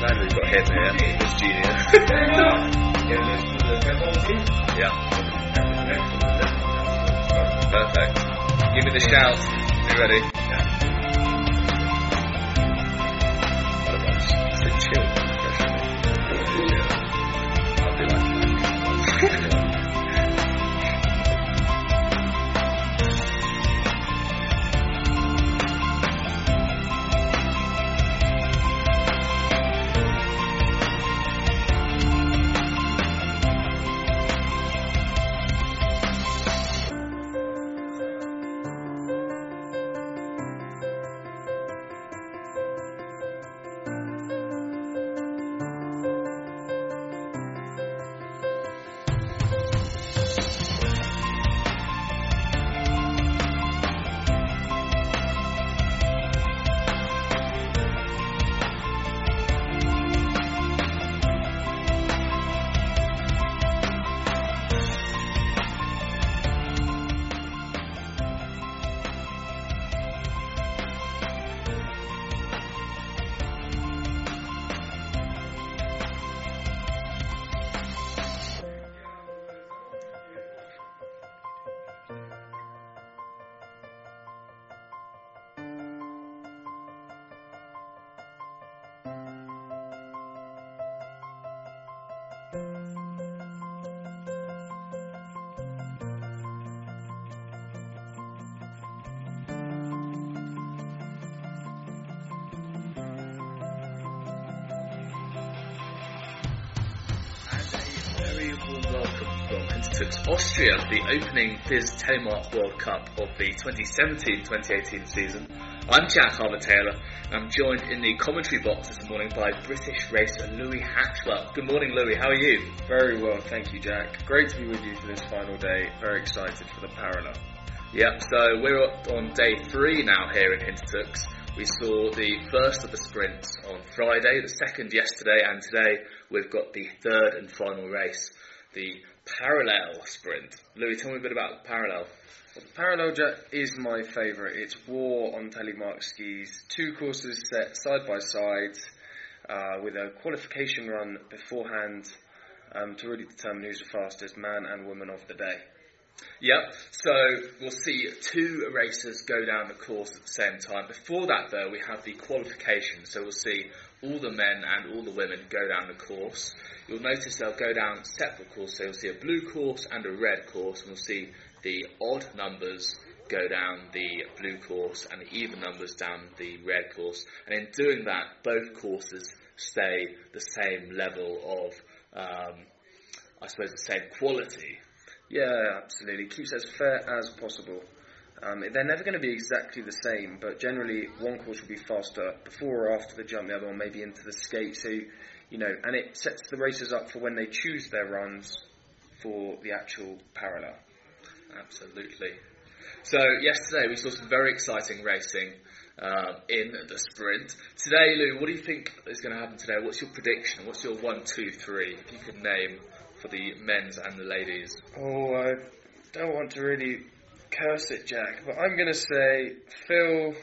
We've got him here. He's genius. yeah. Perfect. Give me the shout. Are you ready? What a bunch. It's a chill opening FIS Telemark World Cup of the 2017-2018 season. I'm Jack Harbour Taylor, and I'm joined in the commentary box this morning by British racer Louis Hatchwell. Good morning, Louis. How are you? Very well, thank you, Jack. Great to be with you for this final day. Very excited for the parallel. Yep. So we're up on day three now here in Hintertux. We saw the first of the sprints on Friday, the second yesterday, and today we've got the third and final race, the parallel sprint. Louis, tell me a bit about parallel. Well, parallel Jack is my favourite. It's war on telemark skis. Two courses set side by side uh, with a qualification run beforehand um, to really determine who's the fastest man and woman of the day. Yep, so we'll see two racers go down the course at the same time. Before that, though, we have the qualification, so we'll see all the men and all the women go down the course. You'll notice they'll go down separate courses, so you'll see a blue course and a red course, and we'll see the odd numbers go down the blue course and the even numbers down the red course. And in doing that, both courses stay the same level of, um, I suppose, the same quality. Yeah, absolutely. Keeps as fair as possible. Um, they're never going to be exactly the same, but generally one course will be faster before or after the jump, the other one maybe into the skate. So, you know, and it sets the racers up for when they choose their runs for the actual parallel. Absolutely. So yesterday we saw some very exciting racing um, in the sprint. Today, Lou, what do you think is going to happen today? What's your prediction? What's your one, two, three? If you could name for the men's and the ladies. Oh, I don't want to really curse it, Jack, but I'm going to say Phil,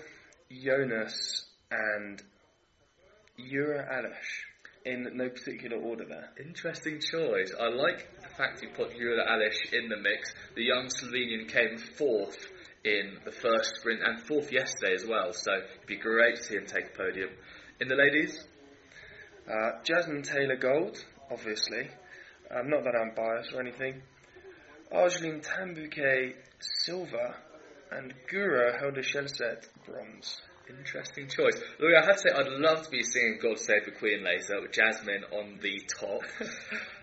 Jonas, and Ura Alish in no particular order there. Interesting choice. I like the fact you put Yura Alish in the mix. The young Slovenian came fourth in the first sprint and fourth yesterday as well, so it'd be great to see him take a podium. In the ladies? Uh, Jasmine Taylor Gold, obviously. Um, not that I'm biased or anything. Argeline Tan-Bouquet silver, and Gura held a shell set bronze. Interesting choice. Louis, I have to say, I'd love to be singing God Save the Queen later with Jasmine on the top.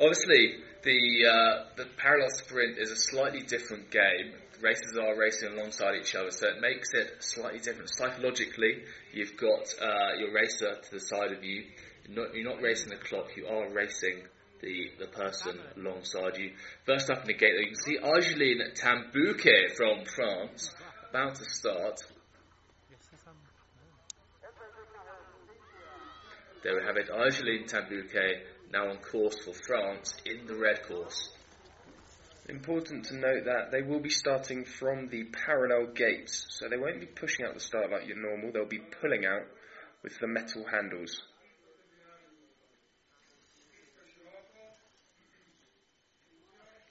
Obviously, the uh, the parallel sprint is a slightly different game. Races are racing alongside each other, so it makes it slightly different. Psychologically, you've got uh, your racer to the side of you. You're not, you're not racing the clock, you are racing the, the person alongside you. First up in the gate, you can see Argeline Tan-Bouquet from France about to start. There we have it, Argeline Tan-Bouquet now on course for France in the red course. Important to note that they will be starting from the parallel gates, so they won't be pushing out the start like your normal, they'll be pulling out with the metal handles.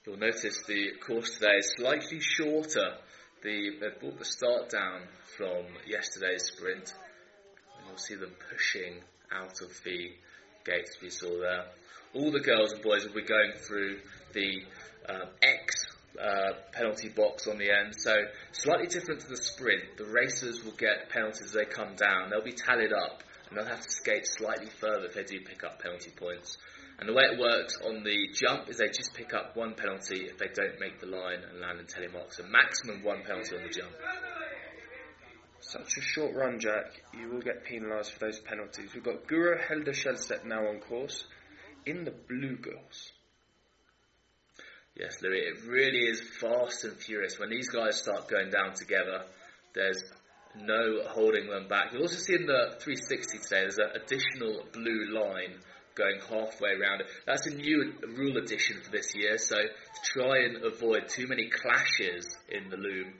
You'll notice the course today is slightly shorter. The, they've brought the start down from yesterday's sprint. And you'll see them pushing out of the gates we saw there. All the girls and boys will be going through the uh, X uh, penalty box on the end. So slightly different to the sprint. The racers will get penalties as they come down. They'll be tallied up and they'll have to skate slightly further if they do pick up penalty points. And the way it works on the jump is they just pick up one penalty if they don't make the line and land in telemark. So maximum one penalty on the jump. Such a short run, Jack. You will get penalised for those penalties. We've got Guro Helder Skjelstad now on course in the blue girls. Yes, Louis, it really is fast and furious. When these guys start going down together, there's no holding them back. You'll also see in the 360 today, there's an additional blue line going halfway around. That's a new rule addition for this year, so to try and avoid too many clashes in the loom,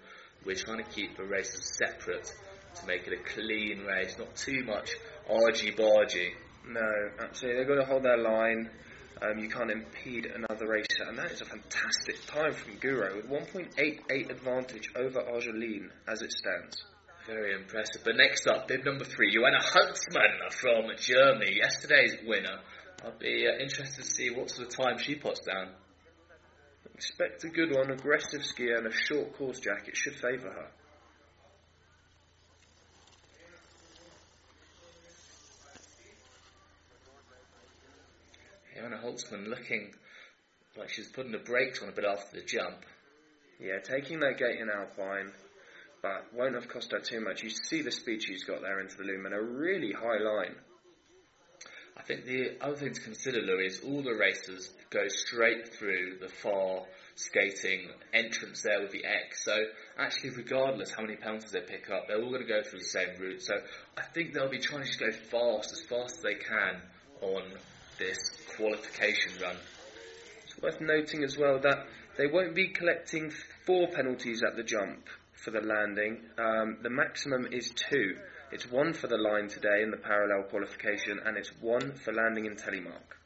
we're trying to keep the races separate to make it a clean race, not too much argy-bargy. No, absolutely. They've got to hold their line. Um, you can't impede another racer, and that is a fantastic time from Guro with 1.88 advantage over Argeline as it stands. Very impressive. But next up, bib number three, Johanna Holzmann from Germany, yesterday's winner. I'll be uh, interested to see what sort of time she puts down. Expect a good one, aggressive skier and a short course jacket should favour her. Johanna Holzmann looking like she's putting the brakes on a bit after the jump. Yeah, taking that gate in Alpine but won't have cost her too much. You see the speed she's got there into the loom and a really high line. I think the other thing to consider, Louis, is all the racers go straight through the far skating entrance there with the X. So actually, regardless how many penalties they pick up, they're all going to go through the same route. So I think they'll be trying to go fast, as fast as they can on this qualification run. It's worth noting as well that they won't be collecting four penalties at the jump for the landing. Um, the maximum is two. It's one for the line today in the parallel qualification, and it's one for landing in telemark.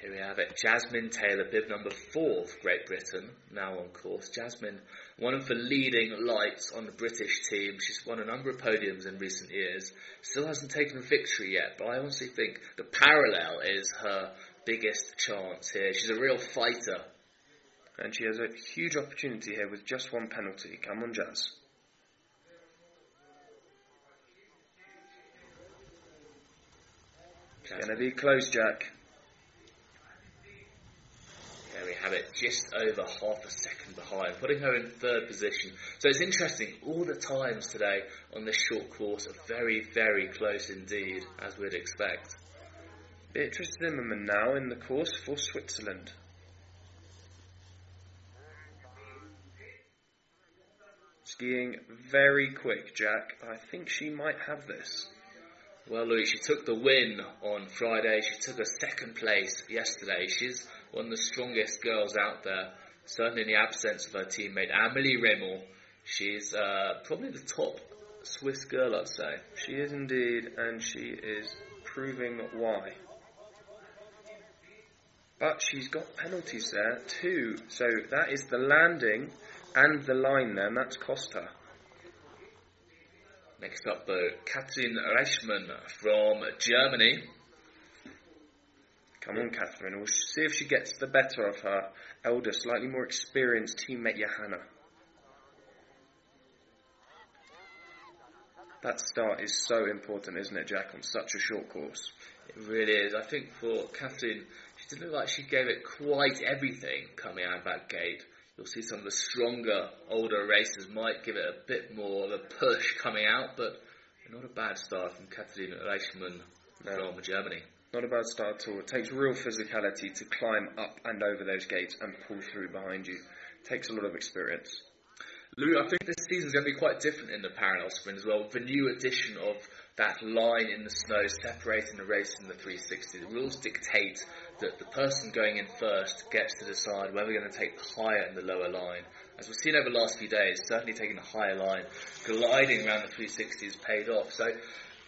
Here we have it. Jasmine Taylor, bib number four Great Britain, now on course. Jasmine, one of the leading lights on the British team. She's won a number of podiums in recent years. Still hasn't taken a victory yet, but I honestly think the parallel is her biggest chance here. She's a real fighter and she has a huge opportunity here with just one penalty. Come on, Jazz. It's going to be close, Jack. There we have it, just over half a second behind, putting her in third position. So it's interesting, all the times today on this short course are very, very close indeed, as we'd expect. Beatrice Zimmermann now in the course for Switzerland. Skiing very quick, Jack. I think she might have this. Well, Louis, she took the win on Friday. She took a second place yesterday. She's one of the strongest girls out there, certainly in the absence of her teammate Amelie Reymond. She's uh, probably the top Swiss girl, I'd say. She is indeed, and she is proving why. But she's got penalties there too. So that is the landing and the line there, and that's cost her. Next up, though, Katrin Reichmann from Germany. Come on, Catherine. We'll see if she gets the better of her elder, slightly more experienced teammate Johanna. That start is so important, isn't it, Jack, on such a short course? It really is. I think for Catherine, she didn't look like she gave it quite everything coming out of that gate you'll see some of the stronger, older racers might give it a bit more of a push coming out, but not a bad start from Katharina Reichmann no. from Germany. Not a bad start at all. It takes real physicality to climb up and over those gates and pull through behind you. It takes a lot of experience. Lou, I think this season is going to be quite different in the parallel sprint as well. The new addition of that line in the snow separating the race from the 360. The rules dictate that the person going in first gets to decide whether they're going to take the higher and the lower line. As we've seen over the last few days, certainly taking the higher line, gliding around the 360 has paid off. So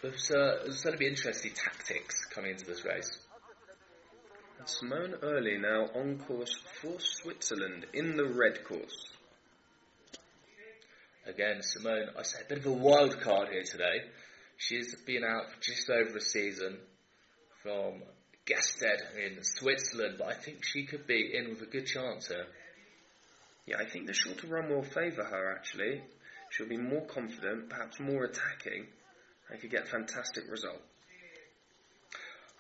there's, uh, there's going to be interesting tactics coming into this race. Simone Oehrli now on course for Switzerland in the red course. Again, Simone, I say a bit of a wild card here today. She's been out for just over a season from Gstaad in Switzerland, but I think she could be in with a good chance here. Yeah, I think the shorter run will favour her actually. She'll be more confident, perhaps more attacking, and could get a fantastic result.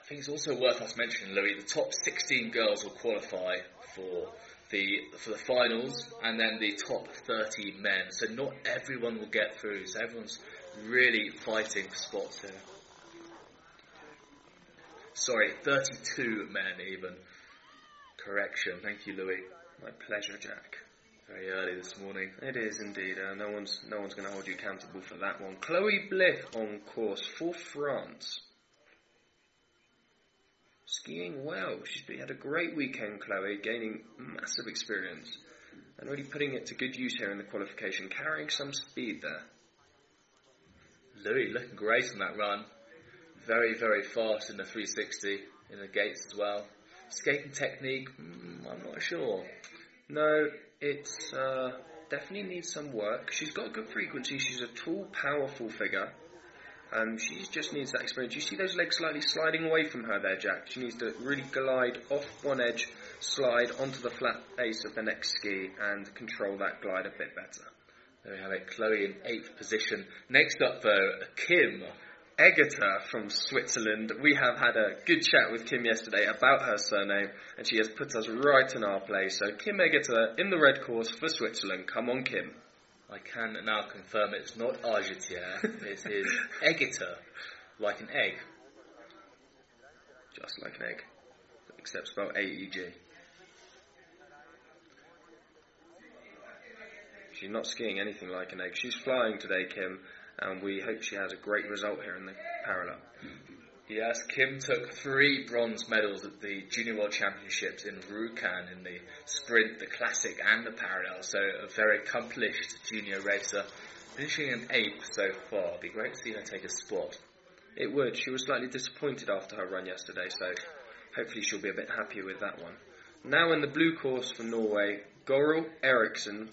I think it's also worth us mentioning, Louis, the top 16 girls will qualify for the for the finals, and then the top 30 men. So not everyone will get through. So everyone's really fighting for spots here. Sorry, 32 men even. Correction. Thank you, Louis. My pleasure, Jack. Very early this morning. It is indeed. Uh, no one's no one's going to hold you accountable for that one. Chloe Bliff on course for France. Skiing well. She's been, had a great weekend, Chloe, gaining massive experience and really putting it to good use here in the qualification, carrying some speed there. Louis looking great on that run. Very, very fast in the 360 in the gates as well. Skating technique, mm, I'm not sure. No, it's uh, definitely needs some work. She's got good frequency. She's a tall, powerful figure. Um, she just needs that experience. You see those legs slightly sliding away from her there, Jack. She needs to really glide off one edge, slide onto the flat base of the next ski, and control that glide a bit better. There we have it. Chloe in eighth position. Next up, though, Kim. Aegerter from Switzerland. We have had a good chat with Kim yesterday about her surname, and she has put us right in our place. So, Kim Aegerter in the red course for Switzerland. Come on, Kim. I can now confirm it's not Argetier, it is Aegerter, like an egg. Just like an egg, except spelled A-E-G. She's not skiing anything like an egg. She's flying today, Kim, and we hope she has a great result here in the parallel. Yes, Kim took three bronze medals at the Junior World Championships in Rjukan in the sprint, the classic, and the parallel. So a very accomplished junior racer, finishing in eighth so far. It'd be great to see her take a spot. It would. She was slightly disappointed after her run yesterday, so hopefully she'll be a bit happier with that one. Now in the blue course for Norway, Goril Eriksson.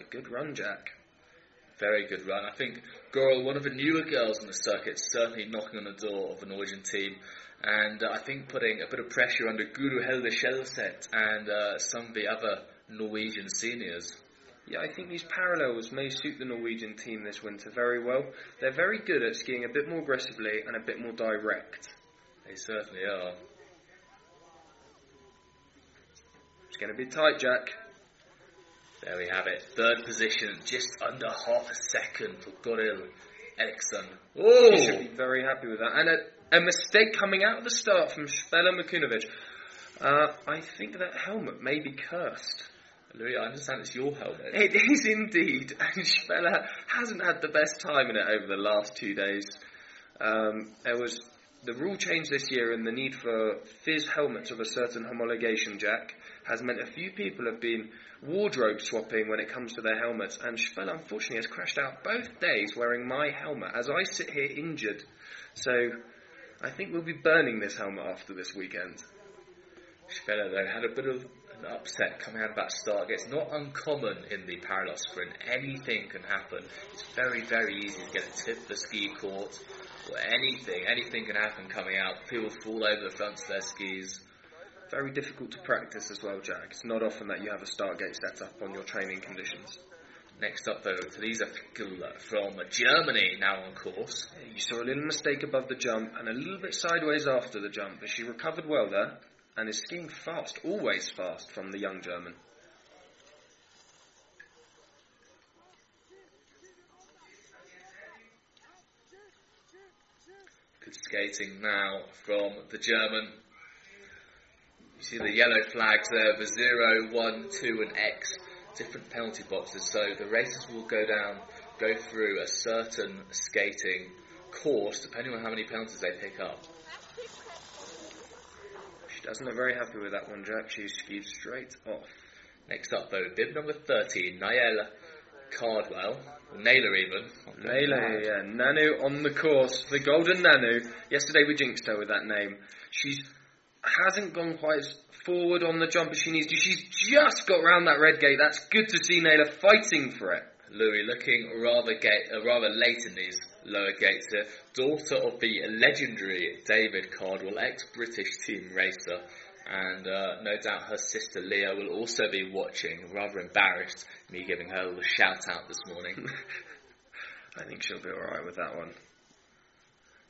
A good run, Jack very good run. I think Goril, one of the newer girls on the circuit, certainly knocking on the door of the Norwegian team. And uh, I think putting a bit of pressure under Guro Helde Skjelset and uh, some of the other Norwegian seniors. Yeah, I think these parallels may suit the Norwegian team this winter very well. They're very good at skiing a bit more aggressively and a bit more direct. They certainly are. It's going to be tight, Jack. There we have it. Third position, just under half a second for Goril Eriksson. Oh! You should be very happy with that. And a, a mistake coming out of the start from Spela Makunovic. Uh, I think that helmet may be cursed. Louis, I understand it's your helmet. It is indeed, and Spela hasn't had the best time in it over the last two days. Um, there was the rule change this year and the need for FIS helmets of a certain homologation, Jack, has meant a few people have been wardrobe swapping when it comes to their helmets, and Spell unfortunately has crashed out both days wearing my helmet as I sit here injured. So I think we'll be burning this helmet after this weekend. Spela though had a bit of an upset coming out of that start. It's not uncommon in the parallel sprint. Anything can happen. It's very, very easy to get a tip the ski court or anything. Anything can happen coming out. People fall over the fronts of their skis very difficult to practice as well, Jack. It's not often that you have a start gate set up on your training conditions. Next up, though, Lisa Fickel from Germany, now on course. You saw a little mistake above the jump and a little bit sideways after the jump, but she recovered well there and is skiing fast, always fast, from the young German. Good skating now from the German. You see the yellow flags there the 0, 1, 2 and X, different penalty boxes. So the racers will go down, go through a certain skating course depending on how many penalties they pick up. She doesn't look very happy with that one, Jack. She skied straight off. Next up, though, bib number 13, Nael Cardwell, Naylor even. Naylor, yeah. Nanu on the course, the golden Nanu. Yesterday we jinxed her with that name. She hasn't gone quite as forward on the jump as she needs to. She's just got round that red gate. That's good to see Naylor fighting for it. Louis looking rather gate, uh, rather late in these lower gates here. Daughter of the legendary David Cardwell, ex-British team racer, and uh, no doubt her sister Leah will also be watching, rather embarrassed me giving her a little shout out this morning. I think she'll be alright with that one.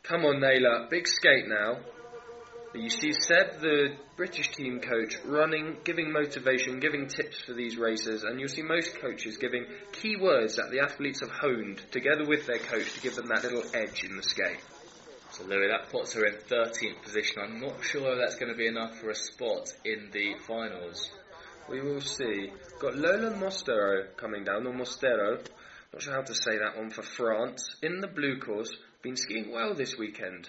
Come on, Naylor, big skate now. You see Seb, the British team coach, running, giving motivation, giving tips for these racers, and you'll see most coaches giving key words that the athletes have honed together with their coach to give them that little edge in the skate. So Louis, that puts her in 13th position. I'm not sure that's going to be enough for a spot in the finals. We will see. Got Lola Mostero coming down, or Mostero. Not sure how to say that one for France. In the blue course, been skiing well this weekend.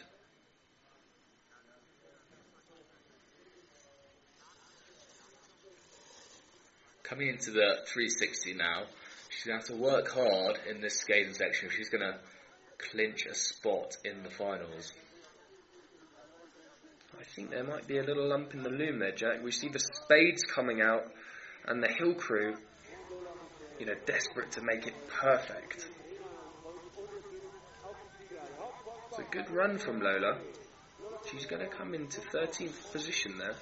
Coming into the 360 now, she's going to have to work hard in this skating section if she's going to clinch a spot in the finals. I think there might be a little lump in the loom there, Jack. We see the spades coming out and the hill crew, you know, desperate to make it perfect. It's a good run from Lola. She's going to come into 13th position there.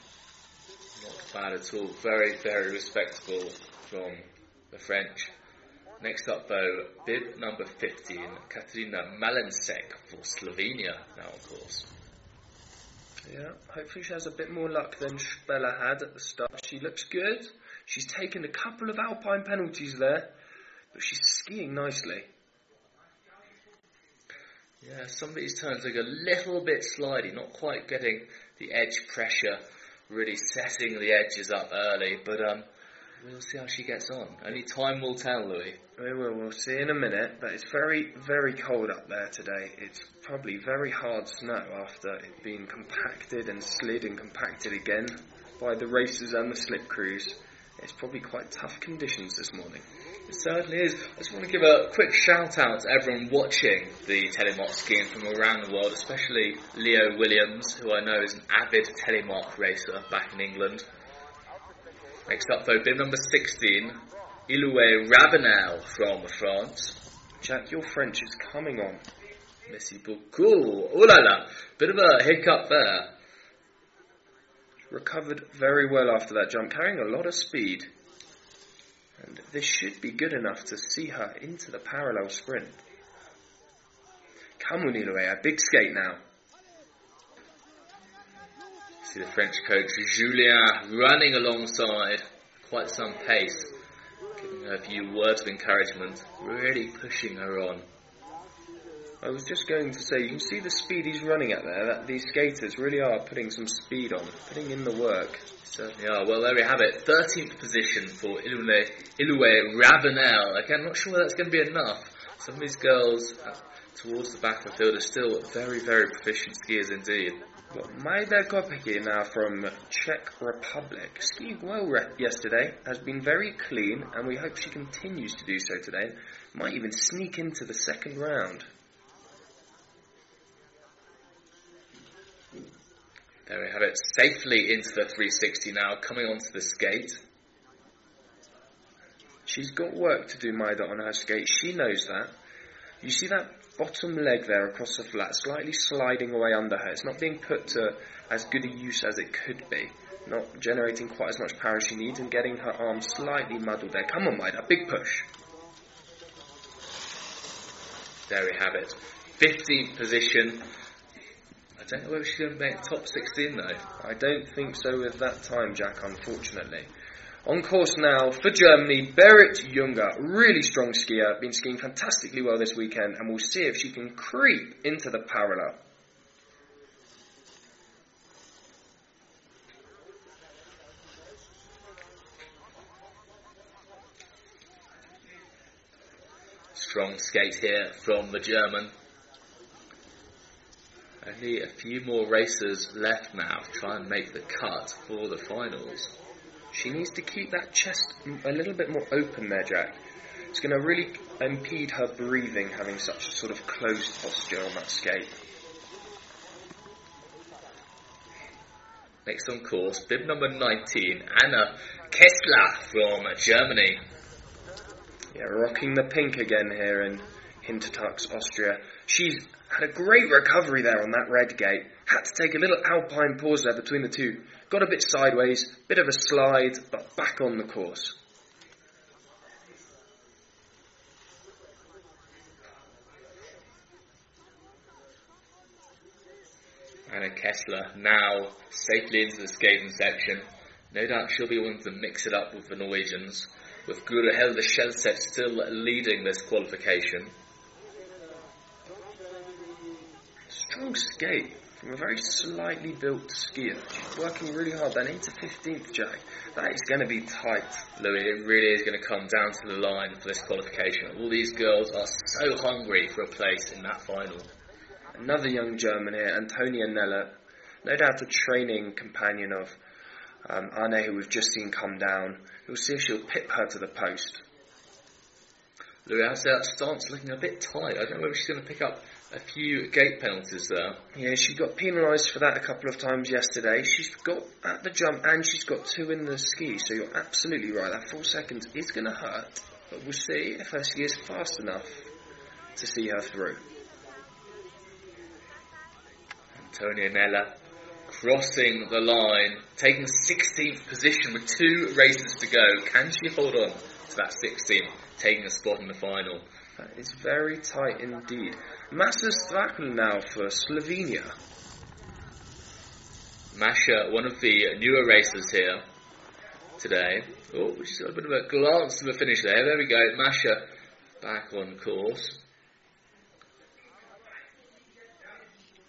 Not bad at all. Very, very respectable from the French. Next up, though, bib number 15, Katarina Malensek for Slovenia now, of course. Yeah, hopefully she has a bit more luck than Spela had at the start. She looks good. She's taken a couple of alpine penalties there, but she's skiing nicely. Yeah, some of these turns look a little bit slidey, not quite getting the edge pressure really setting the edges up early, but um, we'll see how she gets on. Only time will tell, Louis. We will. We'll see in a minute. But it's very, very cold up there today. It's probably very hard snow after it being compacted and slid and compacted again by the racers and the slip crews. It's probably quite tough conditions this morning. It certainly is. I just want to give a quick shout out to everyone watching the telemark skiing from around the world, especially Leo Williams, who I know is an avid telemark racer back in England. Next up, though, bib number 16, Iloué Ravenel from France. Jack, your French is coming on. Merci beaucoup. Oh la la, bit of a hiccup there. Recovered very well after that jump, carrying a lot of speed. And this should be good enough to see her into the parallel sprint. Come on, Iloué, a big skate now. See the French coach Julia running alongside, quite some pace, giving her a few words of encouragement, really pushing her on. I was just going to say, you can see the speed he's running at there, that these skaters really are putting some speed on, putting in the work. Certainly are. Well, there we have it. 13th position for Iloué, Iloué Ravenel. Again, I'm not sure that's going to be enough. Some of these girls uh, towards the back of the field are still very, very proficient skiers indeed. Well, Majda Kopecki now from Czech Republic, skiing well re- yesterday, has been very clean, and we hope she continues to do so today. Might even sneak into the second round. There we have it, safely into the 360 now, coming onto the skate. She's got work to do, Maida, on her skate. She knows that. You see that bottom leg there across the flat, slightly sliding away under her. It's not being put to as good a use as it could be. Not generating quite as much power as she needs and getting her arm slightly muddled there. Come on, Maida, big push. There we have it. 15th position. Don't know whether she's going to make top 16 though. I don't think so with that time, Jack, unfortunately. On course now for Germany, Berit Junger, really strong skier, been skiing fantastically well this weekend, and we'll see if she can creep into the parallel. Strong skate here from the German. Only a few more races left now to try and make the cut for the finals. She needs to keep that chest a little bit more open there, Jack. It's going to really impede her breathing having such a sort of closed posture on that skate. Next on course, bib number 19, Anna Kessler from Germany. Yeah, rocking the pink again here in Hintertux, Austria. She's had a great recovery there on that red gate. Had to take a little alpine pause there between the two. Got a bit sideways, bit of a slide, but back on the course. Anna Kessler now safely into the skating section. No doubt she'll be one to mix it up with the Norwegians, with Guro Hilde Skjelset still leading this qualification. Strong skate from a very slightly built skier. She's working really hard. Then into 15th, Jack. That is going to be tight. Louis, it really is going to come down to the line for this qualification. All these girls are so hungry for a place in that final. Another young German here, Antonia Neller, no doubt a training companion of um, Arne, who we've just seen come down. We'll see if she'll pip her to the post. Louis, say that stance looking a bit tight. I don't know whether she's going to pick up a few gate penalties there. Yeah, she got penalised for that a couple of times yesterday. She's got at the jump and she's got two in the ski, so you're absolutely right. That four seconds is going to hurt, but we'll see if her ski is fast enough to see her through. Antonia Nella crossing the line, taking 16th position with two races to go. Can she hold on to that 16th, taking a spot in the final? That is very tight indeed. Masha Strakl now for Slovenia. Masha, one of the newer racers here today. Oh, she's got a bit of a glance to the finish there. There we go. Masha back on course.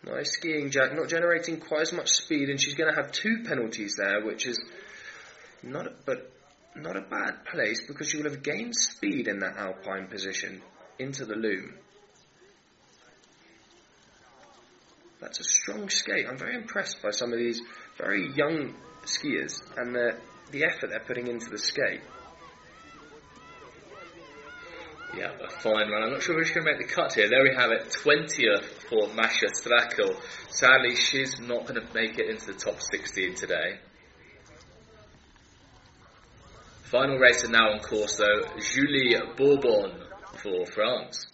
Nice skiing, Jack. Not generating quite as much speed, and she's going to have two penalties there, which is not, a, but not a bad place because she will have gained speed in that alpine position into the loom. That's a strong skate. I'm very impressed by some of these very young skiers and the the effort they're putting into the skate. Yeah, a fine run. I'm not sure if she's going to make the cut here. There we have it, 20th for Masha Strakl. Sadly, she's not going to make it into the top 16 today. Final racer now on course though, Julie Bourbon for France.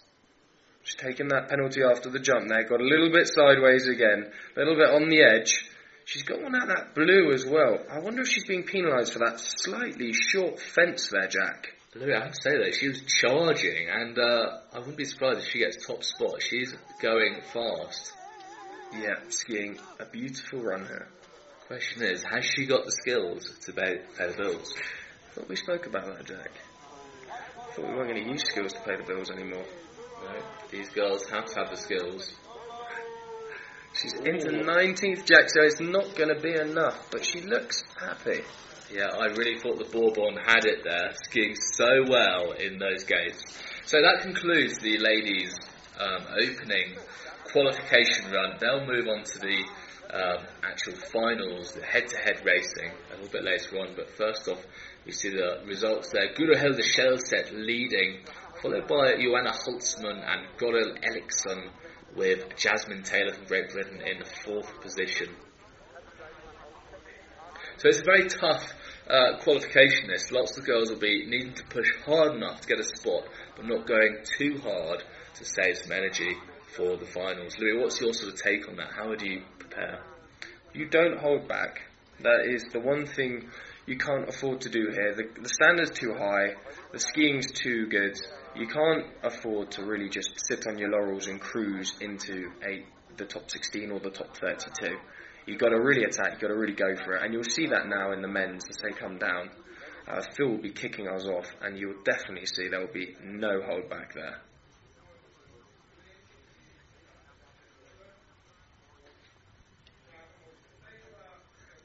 She's taken that penalty after the jump there, got a little bit sideways again, a little bit on the edge. She's got one out that blue as well. I wonder if she's being penalised for that slightly short fence there, Jack. Louis, I have to say though, she was charging, and uh, I wouldn't be surprised if she gets top spot. She's going fast. Yeah, skiing a beautiful run here. Question is, has she got the skills to pay, pay the bills? I thought we spoke about that, Jack. Thought we weren't going to use skills to pay the bills anymore. No, these girls have to have the skills. She's into 19th, Jack, so it's not going to be enough, but she looks happy. Yeah, I really thought the Bourbon had it there, skiing so well in those gates. So that concludes the ladies' um, opening qualification run. They'll move on to the um, actual finals, the head-to-head racing, a little bit later on. But first off, we see the results there. Guro shell set leading, followed by Johanna Holzmann and Goril Eriksson with Jasmine Taylor from Great Britain in fourth position. So it's a very tough uh, qualification list. Lots of girls will be needing to push hard enough to get a spot, but not going too hard to save some energy for the finals. Louis, what's your sort of take on that? How would you prepare? You don't hold back. That is the one thing you can't afford to do here. The, the standard's too high, the skiing's too good. You can't afford to really just sit on your laurels and cruise into a, the top 16 or the top 32 you've got to really attack, you've got to really go for it. And you'll see that now in the men's as they come down. Uh, Phil will be kicking us off, and you'll definitely see there will be no hold back there.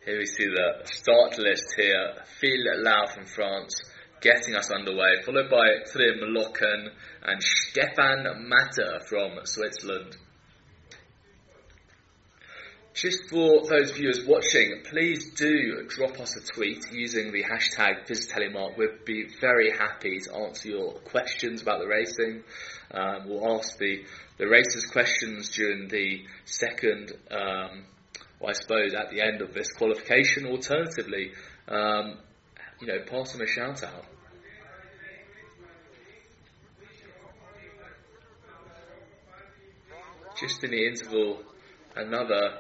Here we see the start list here. Phil Lau from France getting us underway, followed by Trym Loken and Stefan Matter from Switzerland. Just for those viewers watching, please do drop us a tweet using the hashtag FISTelemark. We'd be very happy to answer your questions about the racing. Um, we'll ask the, the racers questions during the second, um, well, I suppose, at the end of this qualification. Alternatively, um, you know, pass them a shout out. Just in the interval, another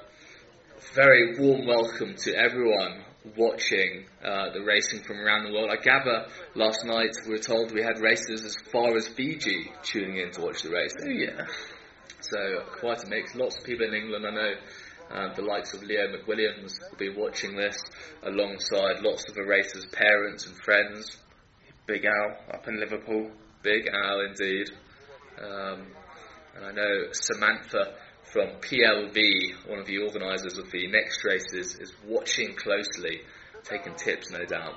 very warm welcome to everyone watching uh, the racing from around the world. I gather last night we were told we had racers as far as Fiji tuning in to watch the race. Oh, yeah. So quite a mix. Lots of people in England. I know uh, the likes of Leo McWilliams will be watching this alongside lots of the racers' parents and friends. Big Al up in Liverpool. Big Al indeed. Um, and I know Samantha from PLV, one of the organisers of the next races, is watching closely, taking tips, no doubt.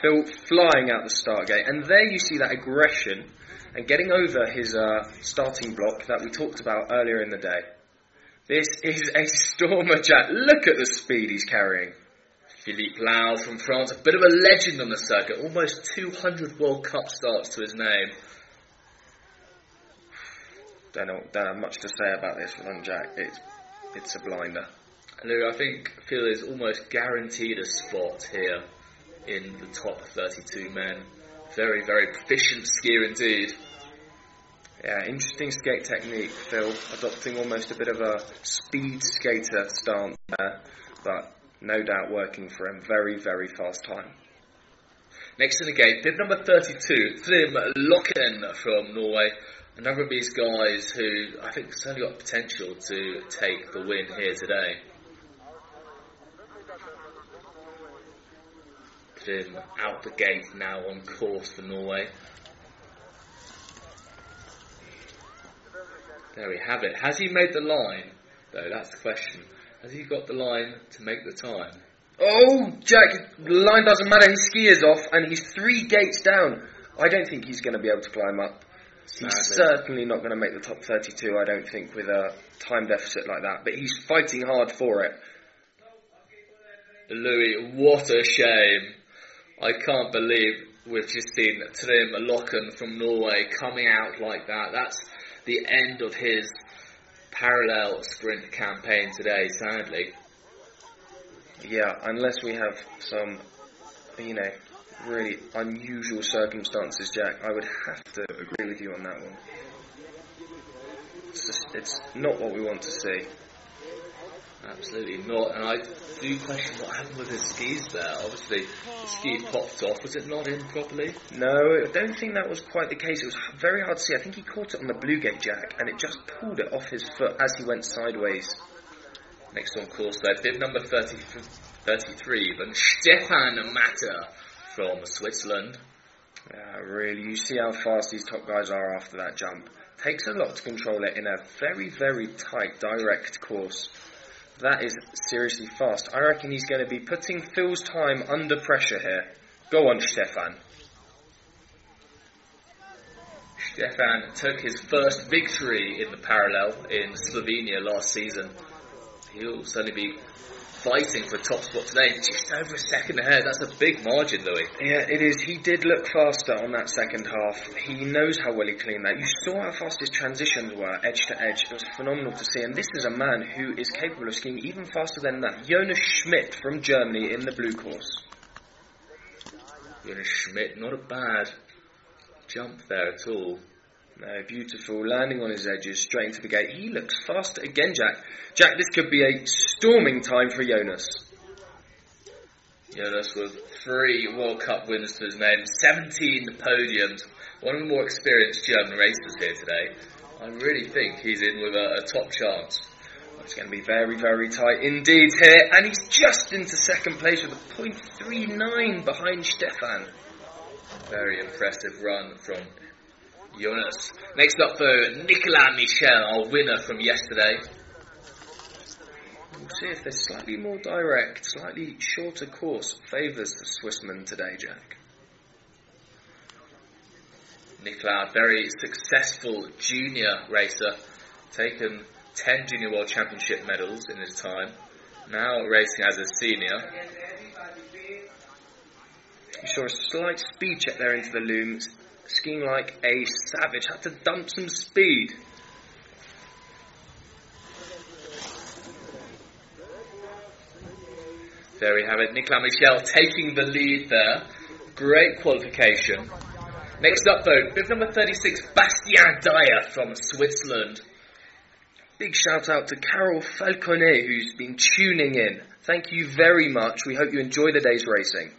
Phil flying out the start gate, and there you see that aggression and getting over his uh, starting block that we talked about earlier in the day. This is a stormer, Jack. Look at the speed he's carrying. Philippe Lau from France, a bit of a legend on the circuit, almost 200 World Cup starts to his name. Don't know, don't have much to say about this one, Jack. It's it's a blinder. Lou, I think Phil is almost guaranteed a spot here in the top 32 men. Very, very proficient skier indeed. Yeah, interesting skate technique, Phil. Adopting almost a bit of a speed skater stance there, but no doubt working for him. Very, very fast time. Next in the gate, bib number 32, Trym Loken from Norway. Another of these guys who I think certainly got potential to take the win here today. Trym out the gate now on course for Norway. There we have it. Has he made the line? Though that's the question. Has he got the line to make the time? Oh, Jack, the line doesn't matter. His ski is off, and he's three gates down. I don't think he's going to be able to climb up. He's certainly not going to make the top 32, I don't think, with a time deficit like that. But he's fighting hard for it. Louis, what a shame. I can't believe we've just seen Trym Loken from Norway coming out like that. That's the end of his parallel sprint campaign today, sadly. Yeah, unless we have some, you know, really unusual circumstances, Jack, I would have to agree with you on that one. It's just, it's not what we want to see. Absolutely not, and I do question what happened with his skis there. Obviously, the ski popped off. Was it not in properly? No, I don't think that was quite the case. It was very hard to see. I think he caught it on the blue gate jack, and it just pulled it off his foot as he went sideways. Next on course there, bib number 30, 33, then Stefan Matter from Switzerland. Yeah, really, you see how fast these top guys are after that jump. Takes a lot to control it in a very, very tight, direct course. That is seriously fast. I reckon he's going to be putting Phil's time under pressure here. Go on, Stefan. Stefan took his first victory in the parallel in Slovenia last season. He'll certainly be fighting for top spot today, just over a second ahead. That's a big margin, Louis. Yeah, it is. He did look faster on that second half. He knows how well he cleaned that. You saw how fast his transitions were, edge to edge. It was phenomenal to see. And this is a man who is capable of skiing even faster than that. Jonas Schmidt from Germany in the blue course. Jonas Schmidt, not a bad jump there at all. No, beautiful. Landing on his edges, straight into the gate. He looks fast again, Jack. Jack, this could be a storming time for Jonas. Jonas with three World Cup wins to his name, 17 podiums, one of the more experienced German racers here today. I really think he's in with a, a top chance. It's going to be very, very tight indeed here, and he's just into second place with a .39 behind Stefan. Very impressive run from Jonas. Next up, for Nicolas Michel, our winner from yesterday. We'll see if this slightly more direct, slightly shorter course favours the Swissman today, Jack. Nicolas, very successful junior racer, taken 10 Junior World Championship medals in his time. Now racing as a senior. You saw a slight speed check there into the looms. Skiing like a savage. Had to dump some speed. There we have it. Nicolas Michel taking the lead there. Great qualification. Next up, though, bib number 36, Bastien Dayer from Switzerland. Big shout out to Carol Falconet, who's been tuning in. Thank you very much. We hope you enjoy the day's racing.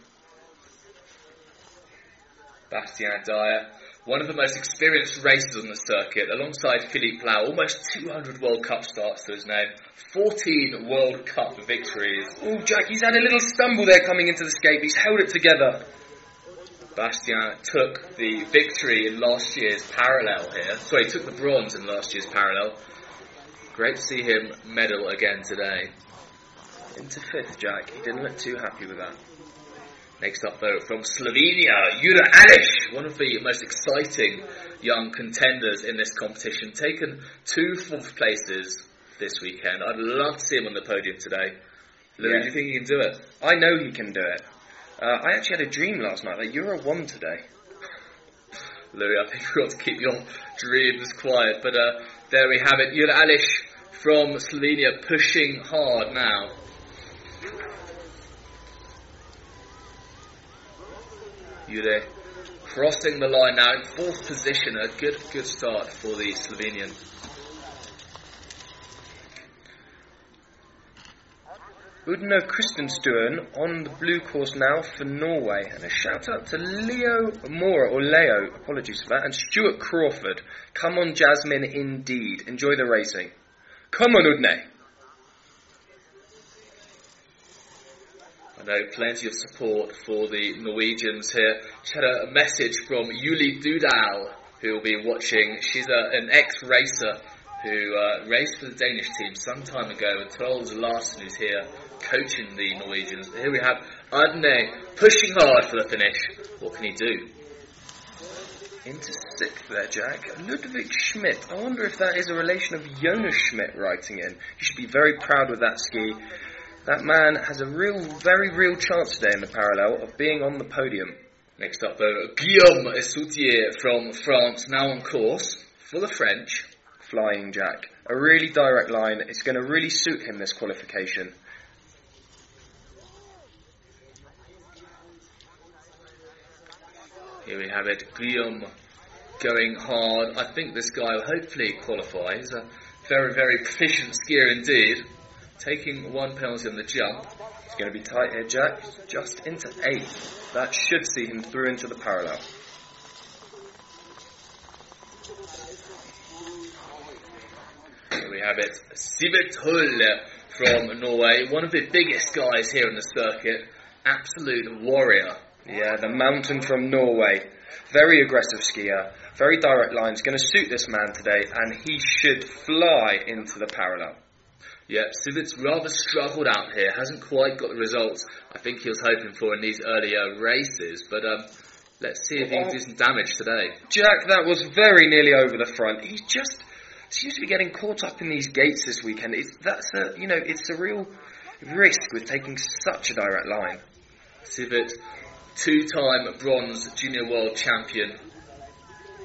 Bastien Dayer, one of the most experienced racers on the circuit, alongside Philippe Lau, almost 200 World Cup starts to his name, 14 World Cup victories. Oh, Jack, he's had a little stumble there coming into the scape. He's held it together. Bastien took the victory in last year's parallel here. Sorry, he took the bronze in last year's parallel. Great to see him medal again today. Into fifth, Jack. He didn't look too happy with that. Next up, though, from Slovenia, Jure Aleš, one of the most exciting young contenders in this competition, taken two fourth places this weekend. I'd love to see him on the podium today. Louis, Yeah. do you think he can do it? I know he can do it. Uh, I actually had a dream last night that Jure won today. Louis, I think we've got to keep your dreams quiet. But uh, there we have it. Jure Aleš from Slovenia pushing hard now. Jure crossing the line now in fourth position. A good, good start for the Slovenian. Udno Kristenstuen on the blue course now for Norway. And a shout out to Leo Mora, or Leo, apologies for that, and Stuart Crawford. Come on, Jasmine, indeed. Enjoy the racing. Come on, Udne. I know plenty of support for the Norwegians here. Just had a, message from Yuli Dudal, who will be watching. She's a, an ex-racer who uh, raced for the Danish team some time ago, and Troels Larsen who's here coaching the Norwegians. Here we have Adne pushing hard for the finish. What can he do? Into sixth there, Jack. Ludwig Schmidt. I wonder if that is a relation of Jonas Schmidt writing in. You should be very proud with that ski. That man has a real, very real chance today in the parallel of being on the podium. Next up, though, Guillaume Essoutier from France, now on course for the French. Flying Jack. A really direct line. It's going to really suit him this qualification. Here we have it, Guillaume going hard. I think this guy will hopefully qualify. He's a very, very proficient skier indeed. Taking one penalty on the jump. It's going to be tight here, Jack. Just into eighth. That should see him through into the parallel. Here we have it, Sivert Hull from Norway. One of the biggest guys here in the circuit. Absolute warrior. Yeah, the mountain from Norway. Very aggressive skier. Very direct lines. Going to suit this man today, and he should fly into the parallel. Yeah, Sivert's rather struggled out here. Hasn't quite got the results I think he was hoping for in these earlier races. But um, let's see if he can do some damage today. Jack, that was very nearly over the front. He just seems to be getting caught up in these gates this weekend. It's, that's a, you know, it's a real risk with taking such a direct line. Sivert, two-time bronze junior world champion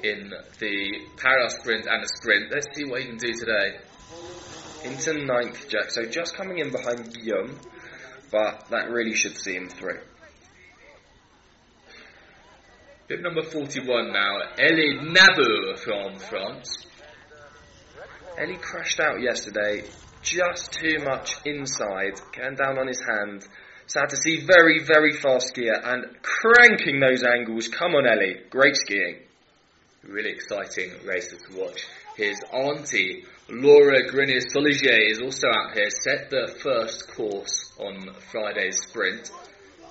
in the para sprint and the sprint. Let's see what he can do today. Into ninth, Jack. So just coming in behind Guillaume, but that really should see him through. Bib number 41 now, Elie Nabu from France. Ellie crashed out yesterday, just too much inside, getting down on his hand. Sad to see very, very fast skier and cranking those angles. Come on, Ellie. Great skiing. Really exciting racer to watch. His auntie, Laura Grenier Soliger, is also out here, set the first course on Friday's sprint.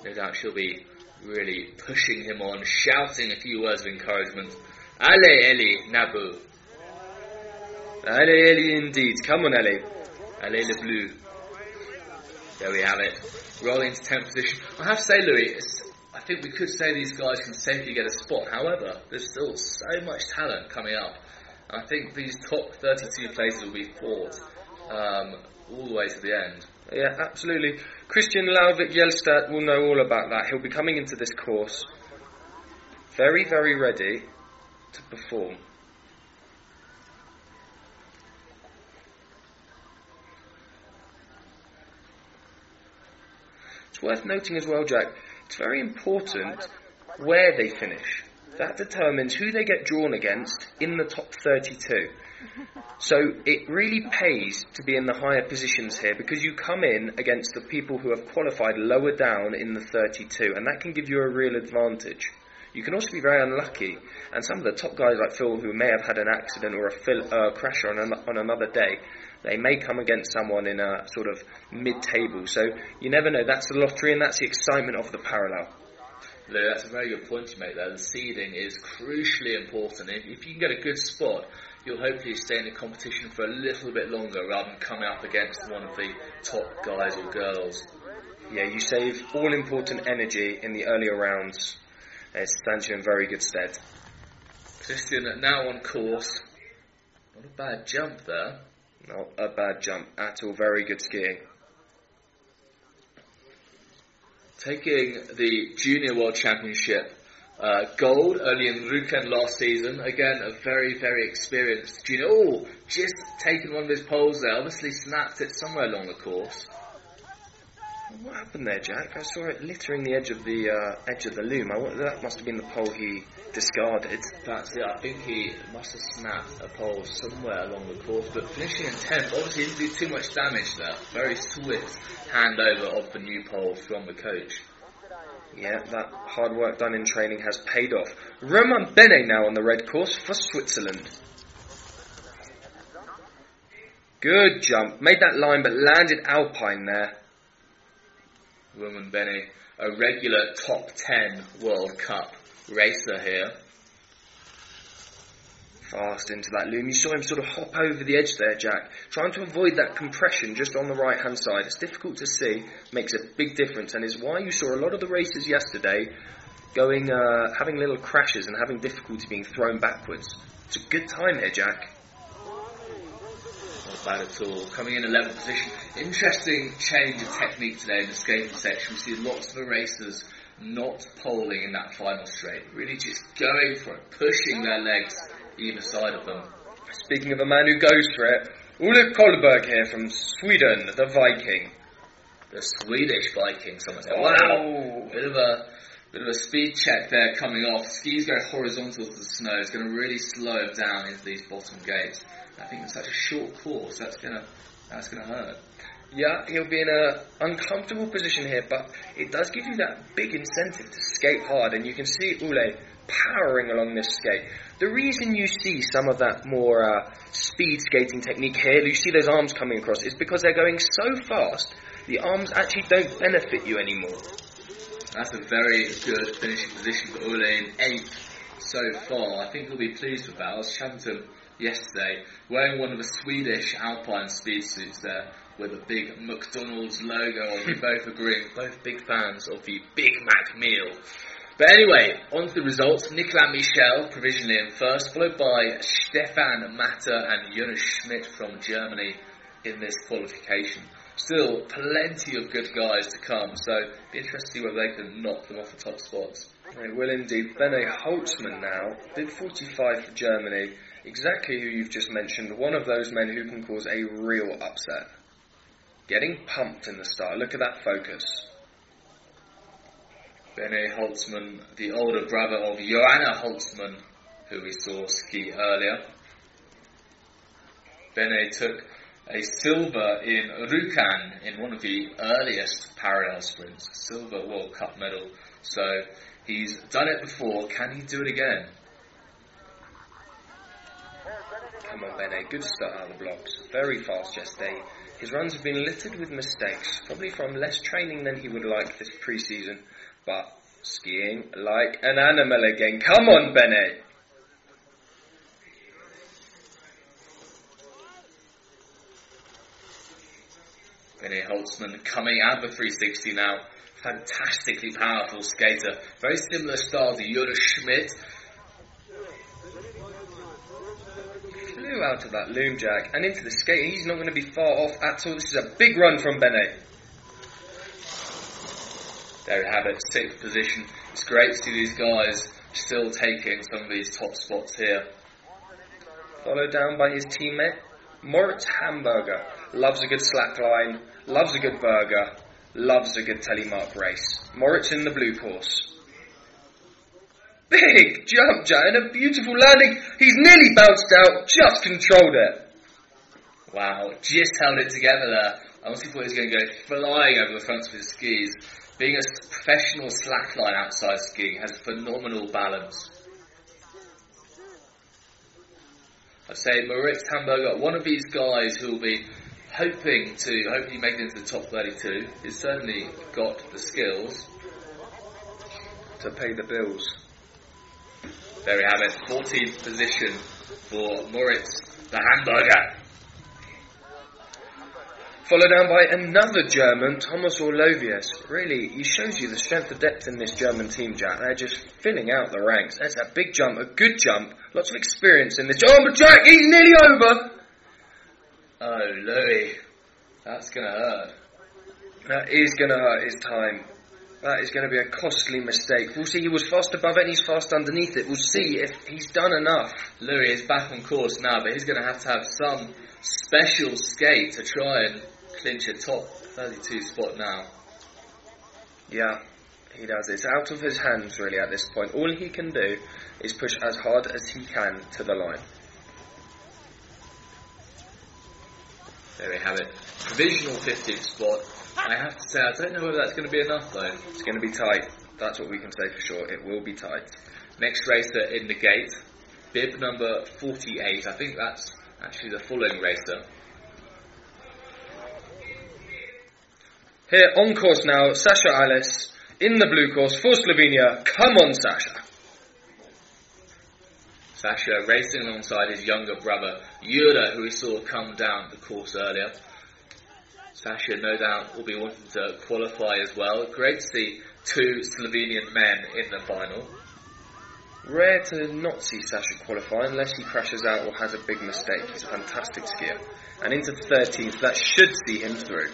No doubt she'll be really pushing him on, shouting a few words of encouragement. Allez, Ellie, Nabu. Ellie, Ellie indeed. Come on, Ellie. Allez, le bleu. There we have it. Rolling into 10th position. I have to say, Louis, I think we could say these guys can safely get a spot. However, there's still so much talent coming up. I think these top 32 places will be fought um, all the way to the end. Yeah, absolutely. Christian Lauvik Jelstad will know all about that. He'll be coming into this course very, very ready to perform. It's worth noting as well, Jack, it's very important where they finish. That determines who they get drawn against in the top 32. So it really pays to be in the higher positions here because you come in against the people who have qualified lower down in the 32, and that can give you a real advantage. You can also be very unlucky, and some of the top guys like Phil, who may have had an accident or a fil- uh, crash on, an- on another day, they may come against someone in a sort of mid-table. So you never know. That's the lottery, and that's the excitement of the parallel. Lou, that's a very good point you make there. The seeding is crucially important. If, you can get a good spot, you'll hopefully stay in the competition for a little bit longer rather than coming up against one of the top guys or girls. Yeah, you save all important energy in the earlier rounds. It stands you in very good stead. Christian now on course. Not a bad jump there. Not a bad jump at all. Very good skiing. Taking the Junior World Championship uh, gold only in Rjukan last season. Again, a very, very experienced junior. Oh, just taken one of his poles there. Obviously snapped it somewhere along the course. What happened there, Jack? I saw it littering the edge of the uh, edge of the loom. I, that must have been the pole he discarded. That's it. I think he must have snapped a pole somewhere along the course, but finishing in 10th, obviously he didn't do too much damage there. Very swift handover of the new pole from the coach. Yeah, that hard work done in training has paid off. Roman Bene now on the red course for Switzerland. Good jump. Made that line but landed Alpine there. Roman Benny, a regular top 10 World Cup racer here. Fast into that loom. You saw him sort of hop over the edge there, Jack, trying to avoid that compression just on the right hand side. It's difficult to see, makes a big difference, and is why you saw a lot of the racers yesterday going, uh, having little crashes and having difficulty being thrown backwards. It's a good time here, Jack. Not bad at all. Coming in 11th position. Interesting change of technique today in the skating section. We see lots of the racers not poling in that final straight. Really just going for it, pushing their legs either side of them. Speaking of a man who goes for it, Ulrich Kohlberg here from Sweden, the Viking. The Swedish Viking, someone said. Oh. Wow! Bit of a bit of a speed check there coming off. Skis go horizontal to the snow. It's going to really slow down into these bottom gates. I think it's such a short course. That's gonna that's gonna hurt. Yeah, he'll be in an uncomfortable position here, but it does give you that big incentive to skate hard, and you can see Ule powering along this skate. The reason you see some of that more uh, speed skating technique here, you see those arms coming across, is because they're going so fast, the arms actually don't benefit you anymore. That's a very good finishing position for Ole in eighth so far. I think he'll be pleased with that. I was chatting to him yesterday, wearing one of the Swedish Alpine speed suits there with a big McDonald's logo on. We both agreeing, both big fans of the Big Mac meal. But anyway, on to the results. Nicolas Michel provisionally in first, followed by Stefan Matter and Jonas Schmidt from Germany in this qualification. Still, plenty of good guys to come, so be interested to see whether they can knock them off the top spots. They will indeed. Bene Holzmann now did 45 for Germany, exactly who you've just mentioned, one of those men who can cause a real upset. Getting pumped in the start. Look at that focus. Bene Holzmann, the older brother of Johanna Holzmann, who we saw ski earlier. Bene took a silver in Rjukan in one of the earliest parallel sprints, silver World Cup medal. So he's done it before. Can he do it again? Come on, Bene. Good start out of the blocks. Very fast yesterday. His runs have been littered with mistakes, probably from less training than he would like this pre-season. But skiing like an animal again. Come on, Bene. Bene Holzmann coming out of the 360 now. Fantastically powerful skater. Very similar style to Jonas Schmidt. Out of that loom jack and into the skate. He's not going to be far off at all. This is a big run from Bene. There we have it, sixth position. It's great to see these guys still taking some of these top spots here. Followed down by his teammate, Moritz Hamburger. Loves a good slackline, loves a good burger, loves a good telemark race. Moritz in the blue course. Big jump, Jack, and a beautiful landing. He's nearly bounced out, just controlled it. Wow, just held it together there. I honestly thought he was going to go flying over the front of his skis. Being a professional slackline outside skiing has phenomenal balance. I'd say Moritz Hamburger, one of these guys who will be hoping to hopefully make it into the top 32. He's certainly got the skills to pay the bills. There we have it, 14th position for Moritz the Hamburger. Followed down by another German, Thomas Orlovius. Really, he shows you the strength of depth in this German team, Jack. They're just filling out the ranks. That's a big jump, a good jump, lots of experience in this. Oh, but Jack, he's nearly over! Oh, Louis, that's going to hurt. That is going to hurt his time. That is going to be a costly mistake. We'll see. He was fast above it and he's fast underneath it. We'll see if he's done enough. Louis is back on course now, but he's going to have to have some special skate to try and clinch a top 32 spot now. Yeah, he does. It's out of his hands really at this point. All he can do is push as hard as he can to the line. There we have it. Provisional 15th spot. I have to say, I don't know whether that's going to be enough though. It's going to be tight. That's what we can say for sure. It will be tight. Next racer in the gate, bib number 48. I think that's actually the following racer. Here on course now, Sasha Aleš in the blue course for Slovenia. Come on, Sasha. Sasha racing alongside his younger brother, Jure, who we saw come down the course earlier. Sasha, no doubt, will be wanting to qualify as well. Great to see two Slovenian men in the final. Rare to not see Sasha qualify unless he crashes out or has a big mistake. He's a fantastic skier. And into 13th, that should see him through.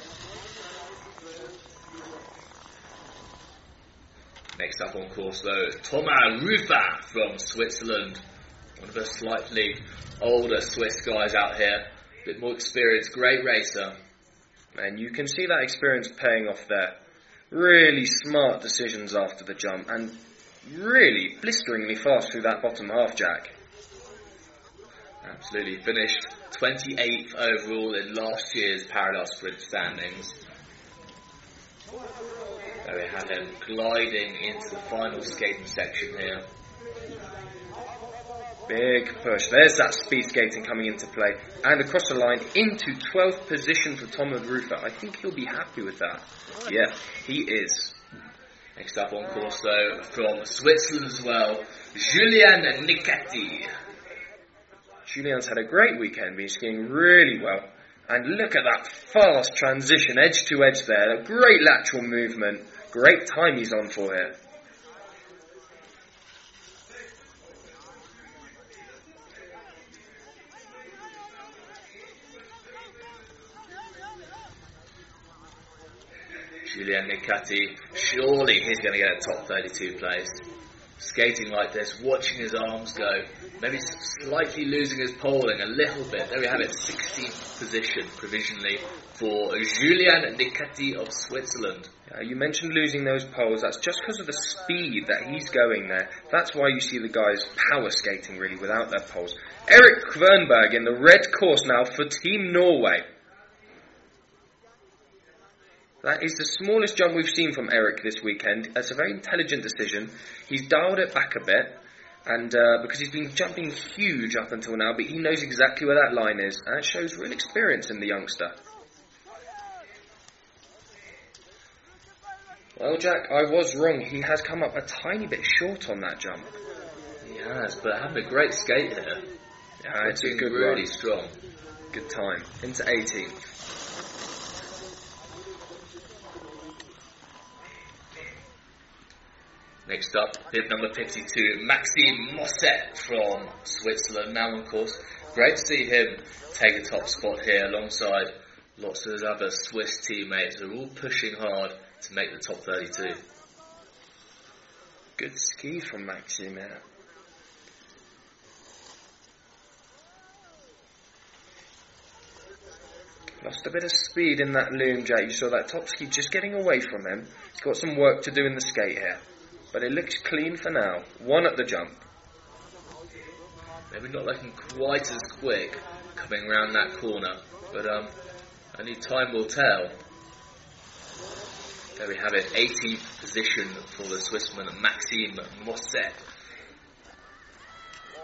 Next up on course though, is Thomas Rufer from Switzerland. One of the slightly older Swiss guys out here. A bit more experienced, great racer. And you can see that experience paying off there. Really smart decisions after the jump and really blisteringly fast through that bottom half, Jack. Absolutely. Finished 28th overall in last year's parallel sprint standings. There we have him gliding into the final skating section here. Big push. There's that speed skating coming into play. And across the line into 12th position for Thomas Rufer. I think he'll be happy with that. Yeah, he is. Next up on course though, from Switzerland as well, Julian Nicati. Julian's had a great weekend, been skiing really well. And look at that fast transition, edge to edge there. A great lateral movement. Great time he's on for here. Julien Nicati, surely he's going to get a top 32 place. Skating like this, watching his arms go, maybe slightly losing his poling a little bit. There we have it, 16th position provisionally for Julian Nicati of Switzerland. Uh, you mentioned losing those poles. That's just because of the speed that he's going there. That's why you see the guys power skating really without their poles. Eric Kvernberg in the red course now for Team Norway. That is the smallest jump we've seen from Eric this weekend. That's a very intelligent decision. He's dialed it back a bit, and uh, because he's been jumping huge up until now, but he knows exactly where that line is, and it shows real experience in the youngster. Well, Jack, I was wrong. He has come up a tiny bit short on that jump. He has, but having a great skate here. Yeah, it's a good really run. strong. Good time. Into 18th. Next up, bib number 52, Maxime Mosset from Switzerland. Now, of course, great to see him take a top spot here alongside lots of his other Swiss teammates who are all pushing hard to make the top 32. Good ski from Maxime. Lost a bit of speed in that loom, Jack. You saw that top ski just getting away from him. He's got some work to do in the skate here. But it looks clean for now. One at the jump. Maybe not looking quite as quick coming around that corner, but um, only time will tell. There we have it, 18th position for the Swissman Maxime Mosset.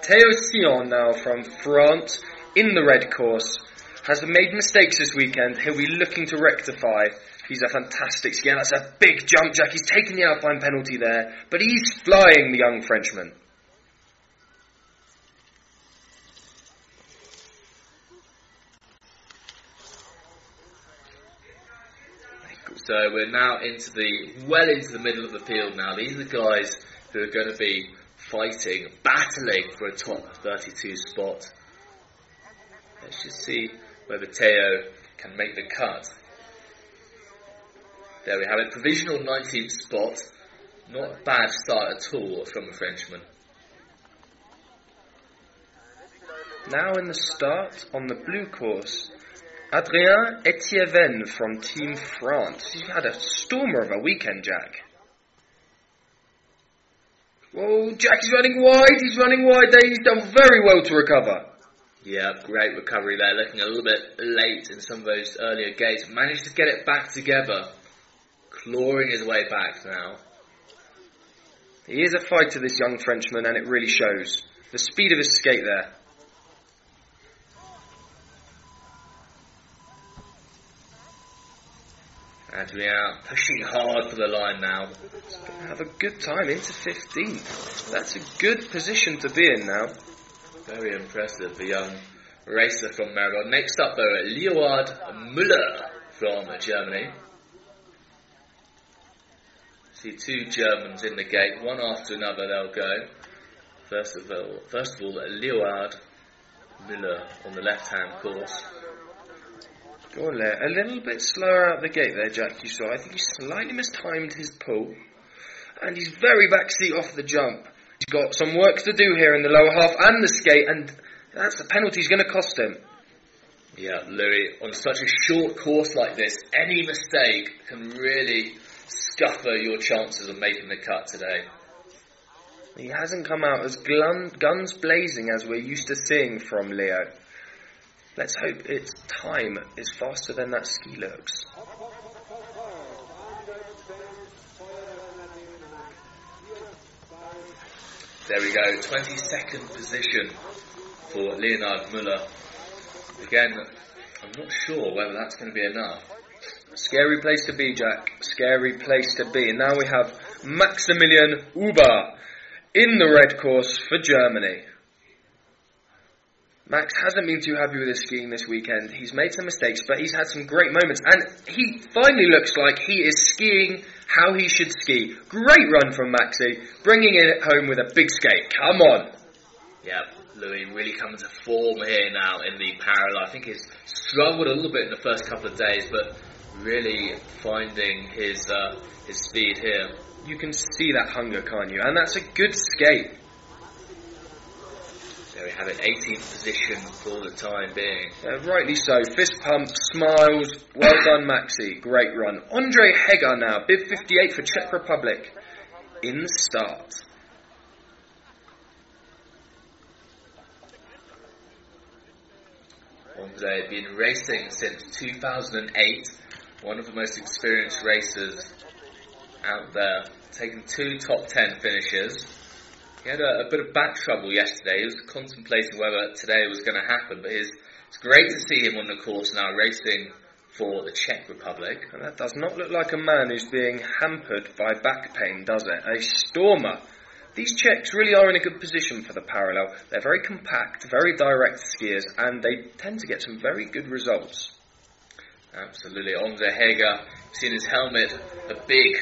Theo Sion now from France in the red course has made mistakes this weekend. He'll be looking to rectify. He's a fantastic skier. That's a big jump, Jack. He's taking the Alpine penalty there, but he's flying, the young Frenchman. So we're now into the well into the middle of the field now. These are the guys who are going to be fighting, battling for a top 32 spot. Let's just see whether Theo can make the cut. There we have it, provisional 19th spot. Not a bad start at all from the Frenchman. Now in the start on the blue course, Adrien Etienne from Team France. He's had a stormer of a weekend, Jack. Whoa, Jack is running wide, he's running wide there, he's done very well to recover. Yeah, great recovery there, looking a little bit late in some of those earlier gates. Managed to get it back together, clawing his way back now. He is a fighter, this young Frenchman, and it really shows. The speed of his skate there. Adrien pushing hard for the line now. Have a good time into 15th. That's a good position to be in now. Very impressive, the young racer from Maribor. Next up, though, Leonhard Müller from Germany. See two Germans in the gate, one after another they'll go. First of all, first of all, Leonhard Müller on the left-hand course. Go on there. A little bit slower out the gate there, Jack, you saw. I think he slightly mistimed his pull. And he's very backseat off the jump. He's got some work to do here in the lower half and the skate, and that's the penalty he's going to cost him. Yeah, Louis, on such a short course like this, any mistake can really scupper your chances of making the cut today. He hasn't come out as guns blazing as we're used to seeing from Leo. Let's hope its time is faster than that ski looks. There we go, 22nd position for Leonard Müller. Again, I'm not sure whether that's going to be enough. Scary place to be, Jack. Scary place to be. And now we have Maximilian Huber in the red course for Germany. Max hasn't been too happy with his skiing this weekend. He's made some mistakes, but he's had some great moments. And he finally looks like he is skiing how he should ski. Great run from Maxi, bringing it home with a big skate. Come on. Yeah, Louis really coming to form here now in the parallel. I think he's struggled a little bit in the first couple of days, but really finding his uh, his speed here. You can see that hunger, can't you? And that's a good skate. There we have it, 18th position for the time being. Uh, rightly so. Fist pump, smiles. Well done, Maxi. Great run. Andre Heger now, bib 58 for Czech Republic. In the start. Andre had been racing since 2008. One of the most experienced racers out there. taking two top 10 finishes. He had a, a, bit of back trouble yesterday. He was contemplating whether today was going to happen, but his, it's great to see him on the course now racing for the Czech Republic. And that does not look like a man who's being hampered by back pain, does it? A stormer. These Czechs really are in a good position for the parallel. They're very compact, very direct skiers, and they tend to get some very good results. Absolutely. Andre Heger, seen his helmet, a big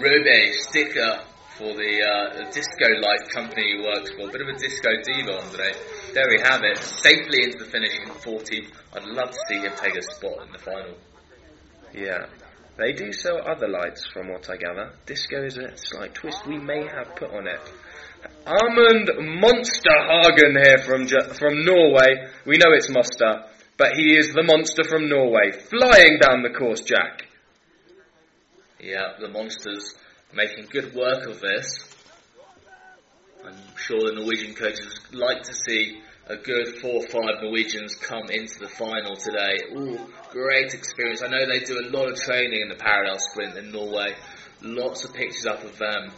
Robe sticker for the, uh, disco life company he works for. A Bit of a disco diva, Andre. There we have it. Safely into the finish in 40. I'd love to see him take a spot in the final. Yeah. They do sell other lights, from what I gather. Disco is a slight twist we may have put on it. Armand Monsterhagen here from from Norway. We know it's Monster, but he is the monster from Norway, flying down the course, Jack. Yeah, the monsters making good work of this. I'm sure the Norwegian coaches like to see a good four or five Norwegians come into the final today. Ooh, great experience. I know they do a lot of training in the parallel sprint in Norway. Lots of pictures up of them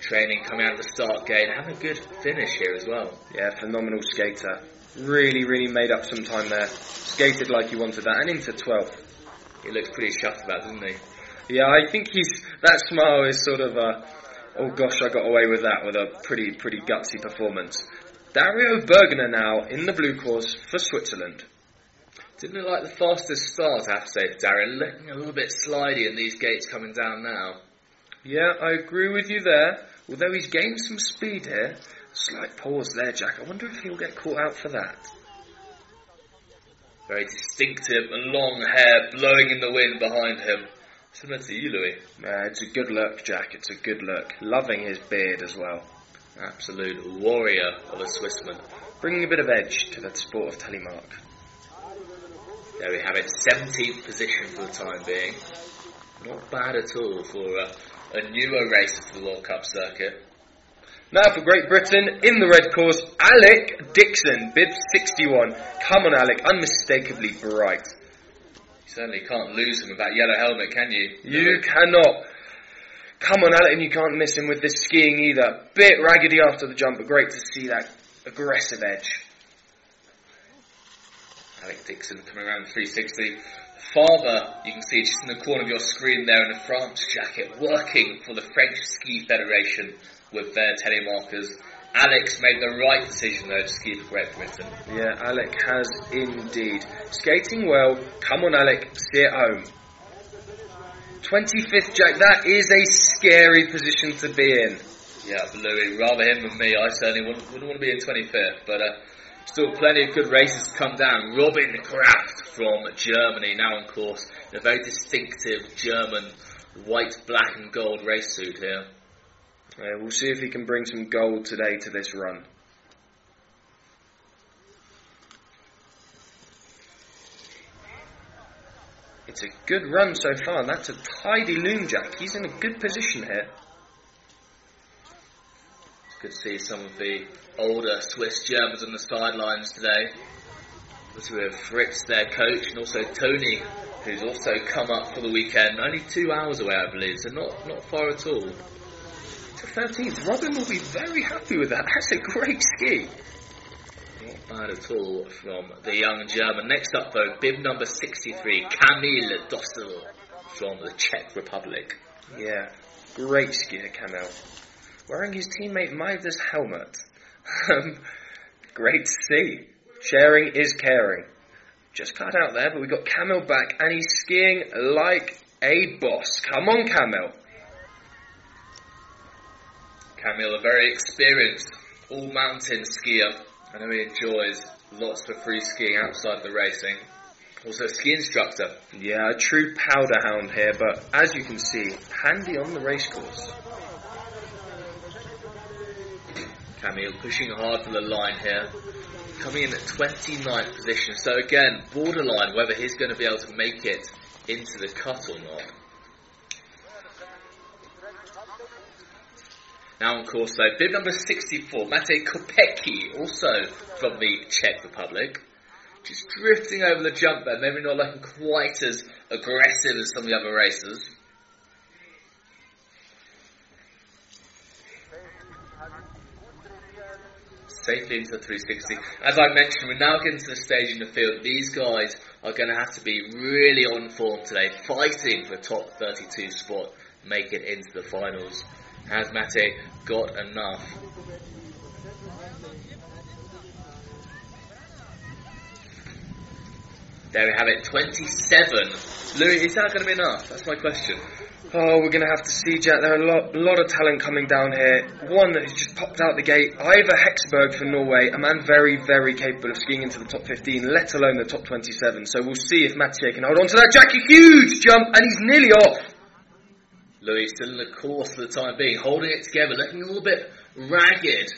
training, coming out of the start gate, having a good finish here as well. Yeah, phenomenal skater. Really, really made up some time there. Skated like he wanted that, and into 12th. He looks pretty chuffed about, doesn't he? Yeah, I think he's that smile is sort of a, oh gosh, I got away with that with a pretty, pretty gutsy performance. Dario Bergner now in the blue course for Switzerland. Didn't look like the fastest start, I have to say, for Dario. Looking a little bit slidey in these gates coming down now. Yeah, I agree with you there. Although he's gained some speed here. Slight pause there, Jack. I wonder if he'll get caught out for that. Very distinctive long hair blowing in the wind behind him. Similar to you, Louis. Uh, it's a good look, Jack. It's a good look. Loving his beard as well. Absolute warrior of a Swissman. Bringing a bit of edge to that sport of telemark. There we have it, 17th position for the time being. Not bad at all for a, a newer racer for the World Cup circuit. Now for Great Britain, in the red course, Alec Dixon, bib 61. Come on, Alec, unmistakably bright. You certainly can't lose him with that yellow helmet, can you? You cannot. Come on, Alec, and you can't miss him with this skiing either. Bit raggedy after the jump, but great to see that aggressive edge. Alec Dixon coming around 360. Father, you can see just in the corner of your screen there in a France jacket, working for the French Ski Federation with their telemarkers. Alex made the right decision though to ski for Great Britain. Yeah, Alec has indeed. Skating well. Come on, Alec, see it home. 25th, Jack, that is a scary position to be in. Yeah, Louis, rather him than me. I certainly wouldn't, wouldn't want to be in 25th, but uh, still plenty of good races to come down. Robin Kraft from Germany, now on course in a very distinctive German white, black, and gold race suit here. Yeah, we'll see if he can bring some gold today to this run. It's a good run so far. That's a tidy loom jack. He's in a good position here. To see some of the older Swiss Germans on the sidelines today. We have Fritz, their coach, and also Tony, who's also come up for the weekend. Only two hours away, I believe, so not, not far at all. To 13th. Robin will be very happy with that. That's a great ski. Not bad at all from the young German. Next up, though, bib number 63, Kamil Dossel from the Czech Republic. Yeah, great skier, Kamil. Wearing his teammate Maida's helmet. Um, great to see. Sharing is caring. Just cut out there, but we got Kamil back, and he's skiing like a boss. Come on, Kamil. Kamil, a very experienced all mountain skier. I know he enjoys lots of free skiing outside the racing. Also, a ski instructor. Yeah, a true powder hound here, but as you can see, handy on the racecourse. Kamil pushing hard for the line here. Coming in at 29th position. So again, borderline whether he's going to be able to make it into the cut or not. Now, on course, though, bib number 64, Mate Kopecki, also from the Czech Republic. Just drifting over the jump there, maybe not looking quite as aggressive as some of the other racers. Safely into the 360. As I mentioned, we're now getting to the stage in the field. These guys are going to have to be really on form today, fighting for top 32 spot, make it into the finals. Has Mate got enough? There we have it, 27. Louis, is that going to be enough? That's my question. Oh, we're going to have to see, Jack. There are a lot, lot of talent coming down here. One that has just popped out the gate, Ivar Hexberg for Norway, a man very, very capable of skiing into the top 15, let alone the top 27. So we'll see if Mathieu can hold on to that. Jack, a huge jump, and he's nearly off. Louis still in the course for the time being, holding it together, looking a little bit ragged.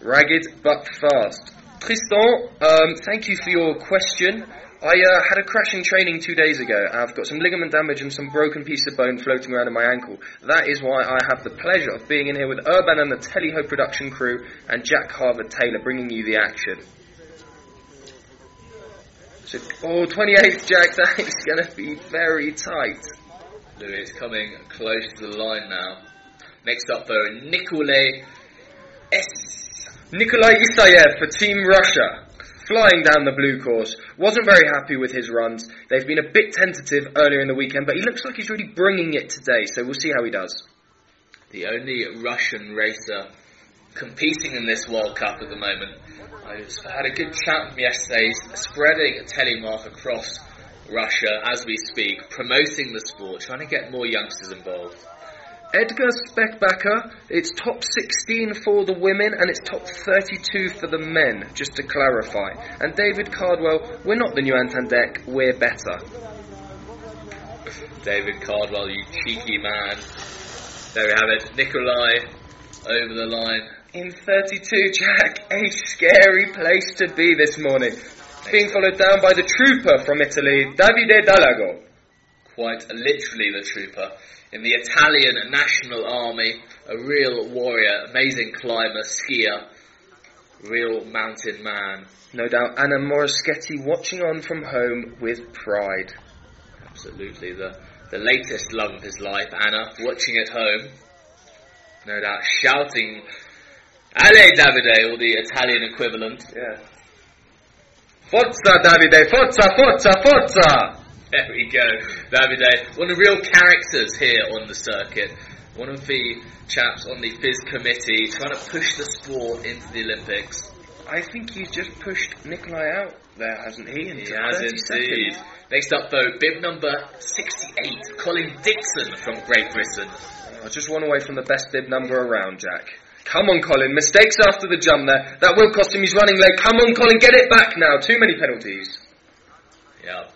Ragged but fast. Tristan, um, thank you for your question. I uh, had a crash in training two days ago. I've got some ligament damage and some broken piece of bone floating around in my ankle. That is why I have the pleasure of being in here with Urban and the Teleho production crew and Jack Harvard Taylor bringing you the action. So, oh, 28th Jack, that is going to be very tight. Louis is coming close to the line now. Next up though, Nikolay S. Nikolai Isayev for Team Russia flying down the blue course. Wasn't very happy with his runs. They've been a bit tentative earlier in the weekend, but he looks like he's really bringing it today, so we'll see how he does. The only Russian racer competing in this World Cup at the moment. I had a good chat with him yesterday, spreading telemark across Russia as we speak, promoting the sport, trying to get more youngsters involved. Edgar Speckbacker, it's top 16 for the women and it's top 32 for the men, just to clarify. And David Cardwell, we're not the new Ant and Dec, we're better. David Cardwell, you cheeky man. There we have it. Nikolai over the line. In 32, Jack, a scary place to be this morning. Being followed down by the trooper from Italy, Davide Dalago. Quite literally the trooper in the Italian National Army, a real warrior, amazing climber, skier, real mountain man. No doubt Anna Moraschetti watching on from home with pride. Absolutely, the, the latest love of his life, Anna, watching at home. No doubt shouting, Ale Davide, or the Italian equivalent. Yeah. Forza Davide, forza, forza, forza! There we go, Davide. One of the real characters here on the circuit. One of the chaps on the FIS committee trying to push the sport into the Olympics. I think he's just pushed Nikolai out there, hasn't he? He has indeed. Seconds. Next up, though, bib number 68, Colin Dixon from Great Britain. Oh, just one away from the best bib number around, Jack. Come on, Colin. Mistakes after the jump there. That will cost him his running leg. Come on, Colin. Get it back now. Too many penalties. Yeah.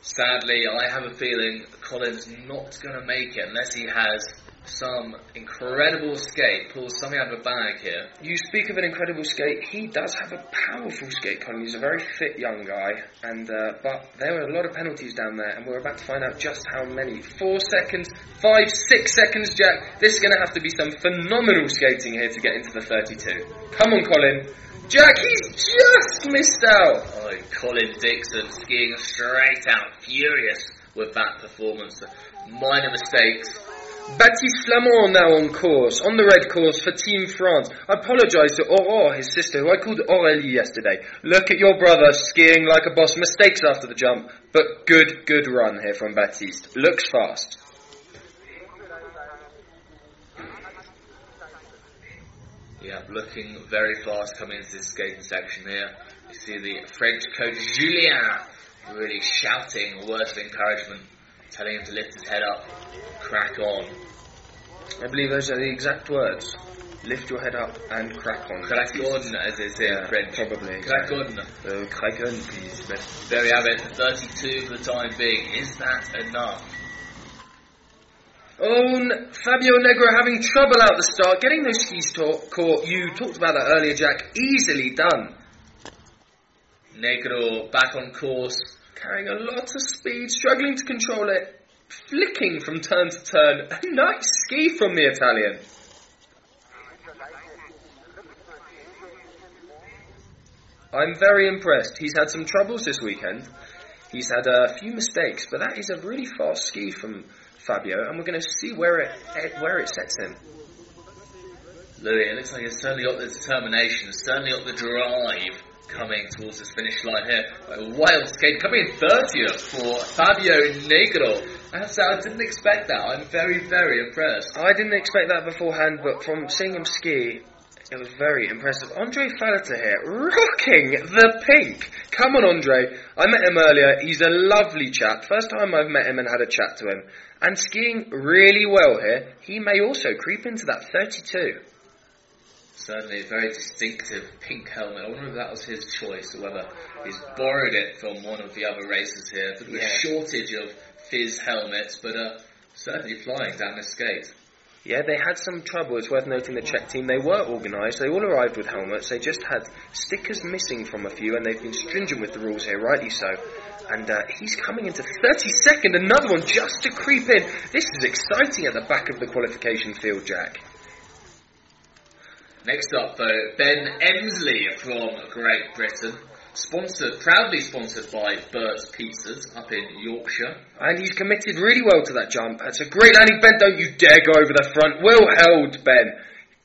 Sadly, I have a feeling Colin's not going to make it unless he has some incredible skate, pulls something out of a bag here. You speak of an incredible skate. He does have a powerful skate, Colin. He's a very fit young guy, and uh, but there were a lot of penalties down there, and we're about to find out just how many. Four seconds, five, six seconds, Jack. This is going to have to be some phenomenal skating here to get into the 32. Come on, Colin. Jack, he's just missed out. Oh, Colin Dixon skiing straight out, furious with that performance. Minor mistakes. Baptiste Flamand now on course, on the red course for Team France. I apologise to Aurore, his sister, who I called Aurélie yesterday. Look at your brother skiing like a boss. Mistakes after the jump, but good, good run here from Baptiste. Looks fast. Yeah, looking very fast coming into this skating section here. You see the French coach Julien really shouting words of encouragement, telling him to lift his head up, crack on. I believe those are the exact words. Lift your head up and crack on. Crack on, as they say yeah, in French. Probably. Crack on. Uh, crack on, please. There we have it, 32 for the time being. Is that enough? Oh, Fabio Negro having trouble out the start, getting those skis caught. You talked about that earlier, Jack. Easily done. Negro back on course. Carrying a lot of speed, struggling to control it, flicking from turn to turn. A nice ski from the Italian. I'm very impressed. He's had some troubles this weekend. He's had a few mistakes, but that is a really fast ski from Fabio, and we're going to see where it where it sets him. Louis, it looks like he's certainly got the determination, certainly got the drive coming towards this finish line here. A wild skate coming in 30th for Fabio Negro. I have to say, I didn't expect that. I'm very, very impressed. I didn't expect that beforehand, but from seeing him ski, It was very impressive. Andre Falata here, rocking the pink. Come on, Andre. I met him earlier. He's a lovely chap. First time I've met him and had a chat to him. And skiing really well here. He may also creep into that 32. Certainly a very distinctive pink helmet. I wonder if that was his choice or whether he's borrowed it from one of the other racers here. But yeah. a shortage of FIS helmets, but uh, certainly flying down the skate. Yeah, they had some trouble. It's worth noting the Czech team, they were organised. They all arrived with helmets. They just had stickers missing from a few, and they've been stringent with the rules here, rightly so. And uh, he's coming into 32nd, another one just to creep in. This is exciting at the back of the qualification field, Jack. Next up, though, Ben Emsley from Great Britain. Sponsored, proudly sponsored by Bert's Pizzas up in Yorkshire. And he's committed really well to that jump. That's a great landing. Ben, don't you dare go over the front. Well held, Ben.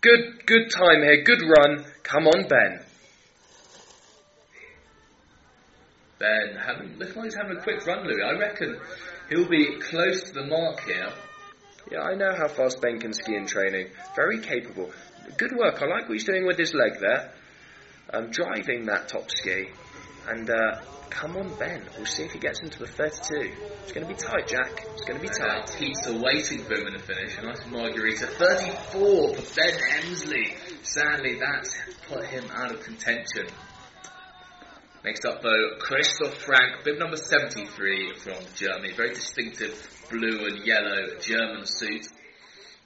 Good, good time here. Good run. Come on, Ben. Ben, having, looks like he's having a quick run, Louis. I reckon he'll be close to the mark here. Yeah, I know how fast Ben can ski in training. Very capable. Good work. I like what he's doing with his leg there um, driving that top ski. And uh, come on, Ben. We'll see if he gets into the 32. It's going to be tight, Jack. It's going to be tight. He's waiting for him in the finish. A nice margarita. 34 for Ben Emsley. Sadly, that's put him out of contention. Next up, though, Christoph Frank, bib number 73 from Germany. Very distinctive blue and yellow German suit.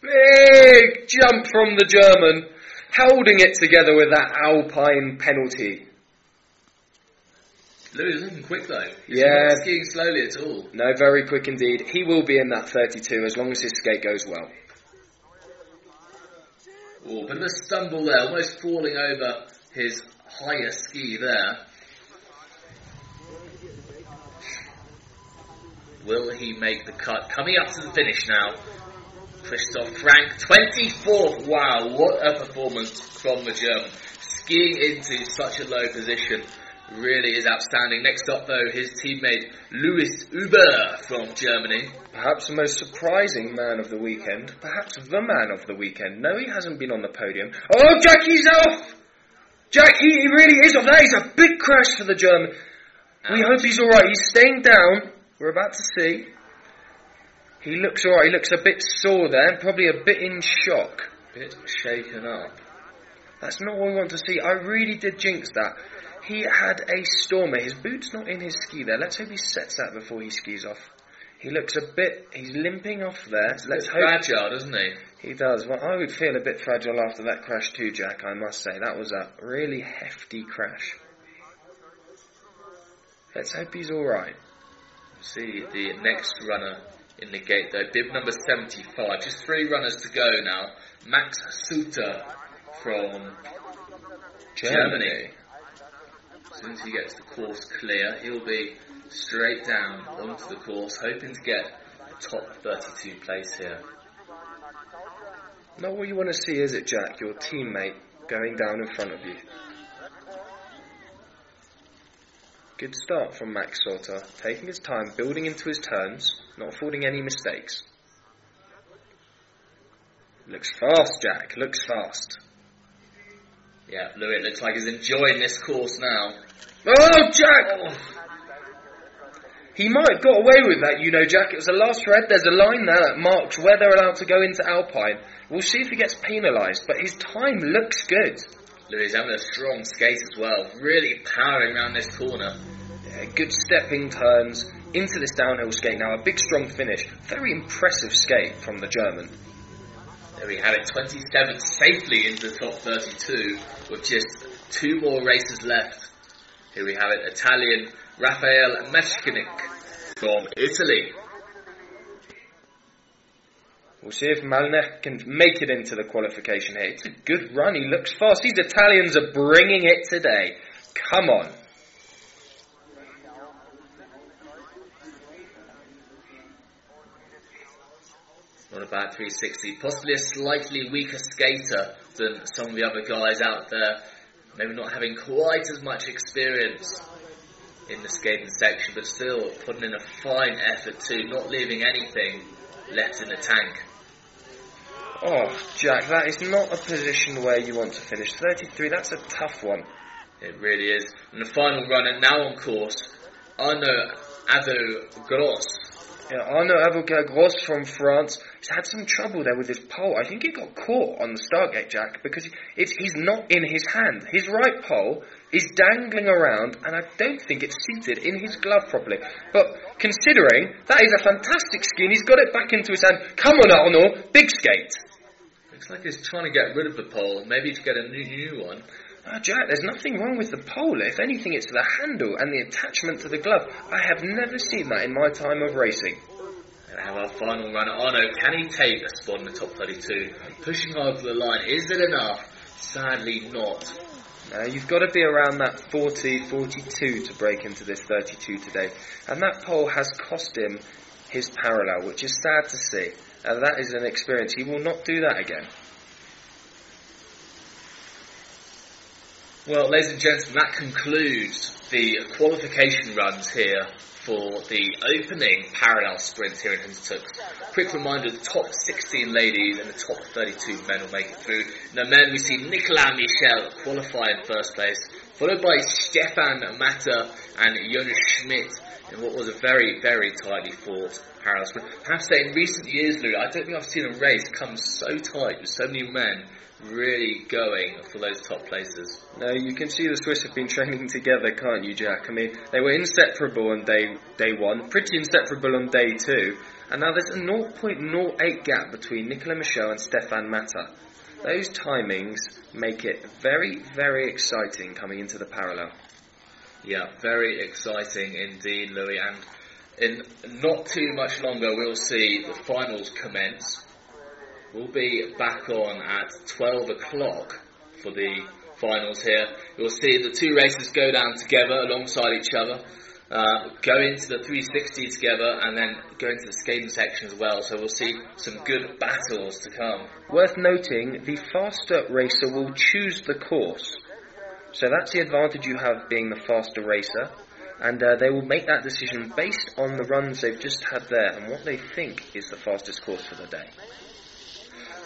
Big jump from the German holding it together with that Alpine penalty. Louis is looking quick though. He's yeah. not skiing slowly at all. No, very quick indeed. He will be in that 32 as long as his skate goes well. Oh, but a stumble there, almost falling over his higher ski there. Will he make the cut? Coming up to the finish now. Christoph Frank, 24th. Wow, what a performance from the German. Skiing into such a low position really is outstanding. Next up, though, his teammate Louis Huber from Germany. Perhaps the most surprising man of the weekend. Perhaps the man of the weekend. No, he hasn't been on the podium. Oh, Jackie's off! Jack, he, he really is off. That is a big crash for the German. We hope he's alright. He's staying down. We're about to see. He looks alright, he looks a bit sore there, probably a bit in shock. a Bit shaken up. That's not what we want to see. I really did jinx that. He had a stormer. His boot's not in his ski there. Let's hope he sets that before he skis off. He looks a bit. He's limping off there. It's Let's hope. Fragile, doesn't he? He does. Well, I would feel a bit fragile after that crash too, Jack. I must say that was a really hefty crash. Let's hope he's all right. See the next runner in the gate though. Bib number 75. Just three runners to go now. Max Suter from Germany. Germany. As soon as he gets the course clear, he'll be straight down onto the course, hoping to get a top 32 place here. Not what you want to see, is it, Jack? Your teammate going down in front of you. Good start from Max Sauter, taking his time, building into his turns, not affording any mistakes. Looks fast, Jack, looks fast. Yeah, Louis looks like he's enjoying this course now. Oh, Jack! He might have got away with that, you know, Jack. It was the last red. There's a line there that marks where they're allowed to go into Alpine. We'll see if he gets penalised, but his time looks good. Louis having a strong skate as well, really powering around this corner. Yeah, good stepping turns into this downhill skate now. A big strong finish. Very impressive skate from the German. There we have it, 27th safely into the top 32 with just two more races left. Here we have it, Italian Rafael Meshkinik from Italy. We'll see if Malnech can make it into the qualification here. It's a good run. He looks fast. These Italians are bringing it today. Come on. Not a bad 360. Possibly a slightly weaker skater than some of the other guys out there. Maybe not having quite as much experience in the skating section, but still putting in a fine effort too, not leaving anything left in the tank. Oh, Jack, that is not a position where you want to finish. 33, that's a tough one. It really is. And the final runner now on course, Arnaud Avo Gross. Arnaud Avocat Gross from France. He's had some trouble there with his pole. I think he got caught on the start gate Jack, because it's, he's not in his hand. His right pole is dangling around, and I don't think it's seated in his glove properly. But considering that is a fantastic and he's got it back into his hand. Come on, Arnaud, big skate. Looks like he's trying to get rid of the pole, maybe to get a new, new one. Oh, Jack, there's nothing wrong with the pole. If anything, it's the handle and the attachment to the glove. I have never seen that in my time of racing. And have our final runner, Arno, Can he take a spot in the top 32? Pushing over the line, is it enough? Sadly not. Uh, you've got to be around that 40, 42 to break into this 32 today. And that pole has cost him his parallel, which is sad to see. And that is an experience. He will not do that again. Well, ladies and gentlemen, that concludes the qualification runs here for the opening parallel sprint here in Hintertux. Quick reminder, the top 16 ladies and the top 32 men will make it through. Now men, we see Nicolas Michel qualify in first place, followed by Stefan Matter and Jonas Schmid in what was a very, very tightly fought parallel sprint. I have to say, in recent years, Lou, I don't think I've seen a race come so tight with so many men really going for those top places. No, you can see the Swiss have been training together, can't you, Jack? I mean, they were inseparable on day day one, pretty inseparable on day two, and now there's a 0.08 gap between Nicolas Michel and Stefan Matter. Those timings make it very, very exciting coming into the parallel. Yeah, very exciting indeed, Louis. And in not too much longer, we'll see the finals commence. We'll be back on at 12 o'clock for the finals here. You'll see the two races go down together alongside each other. Uh, go into the 360 together and then go into the skating section as well. So we'll see some good battles to come. Worth noting, the faster racer will choose the course. So that's the advantage you have being the faster racer. And uh, they will make that decision based on the runs they've just had there and what they think is the fastest course for the day.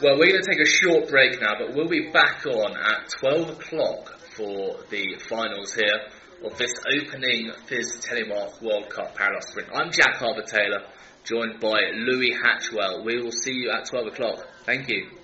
Well, we're going to take a short break now, but we'll be back on at 12 o'clock for the finals here of this opening FIS Telemark World Cup Parallel Sprint. I'm Jack Harbour Taylor, joined by Louis Hatchwell. We will see you at 12 o'clock. Thank you.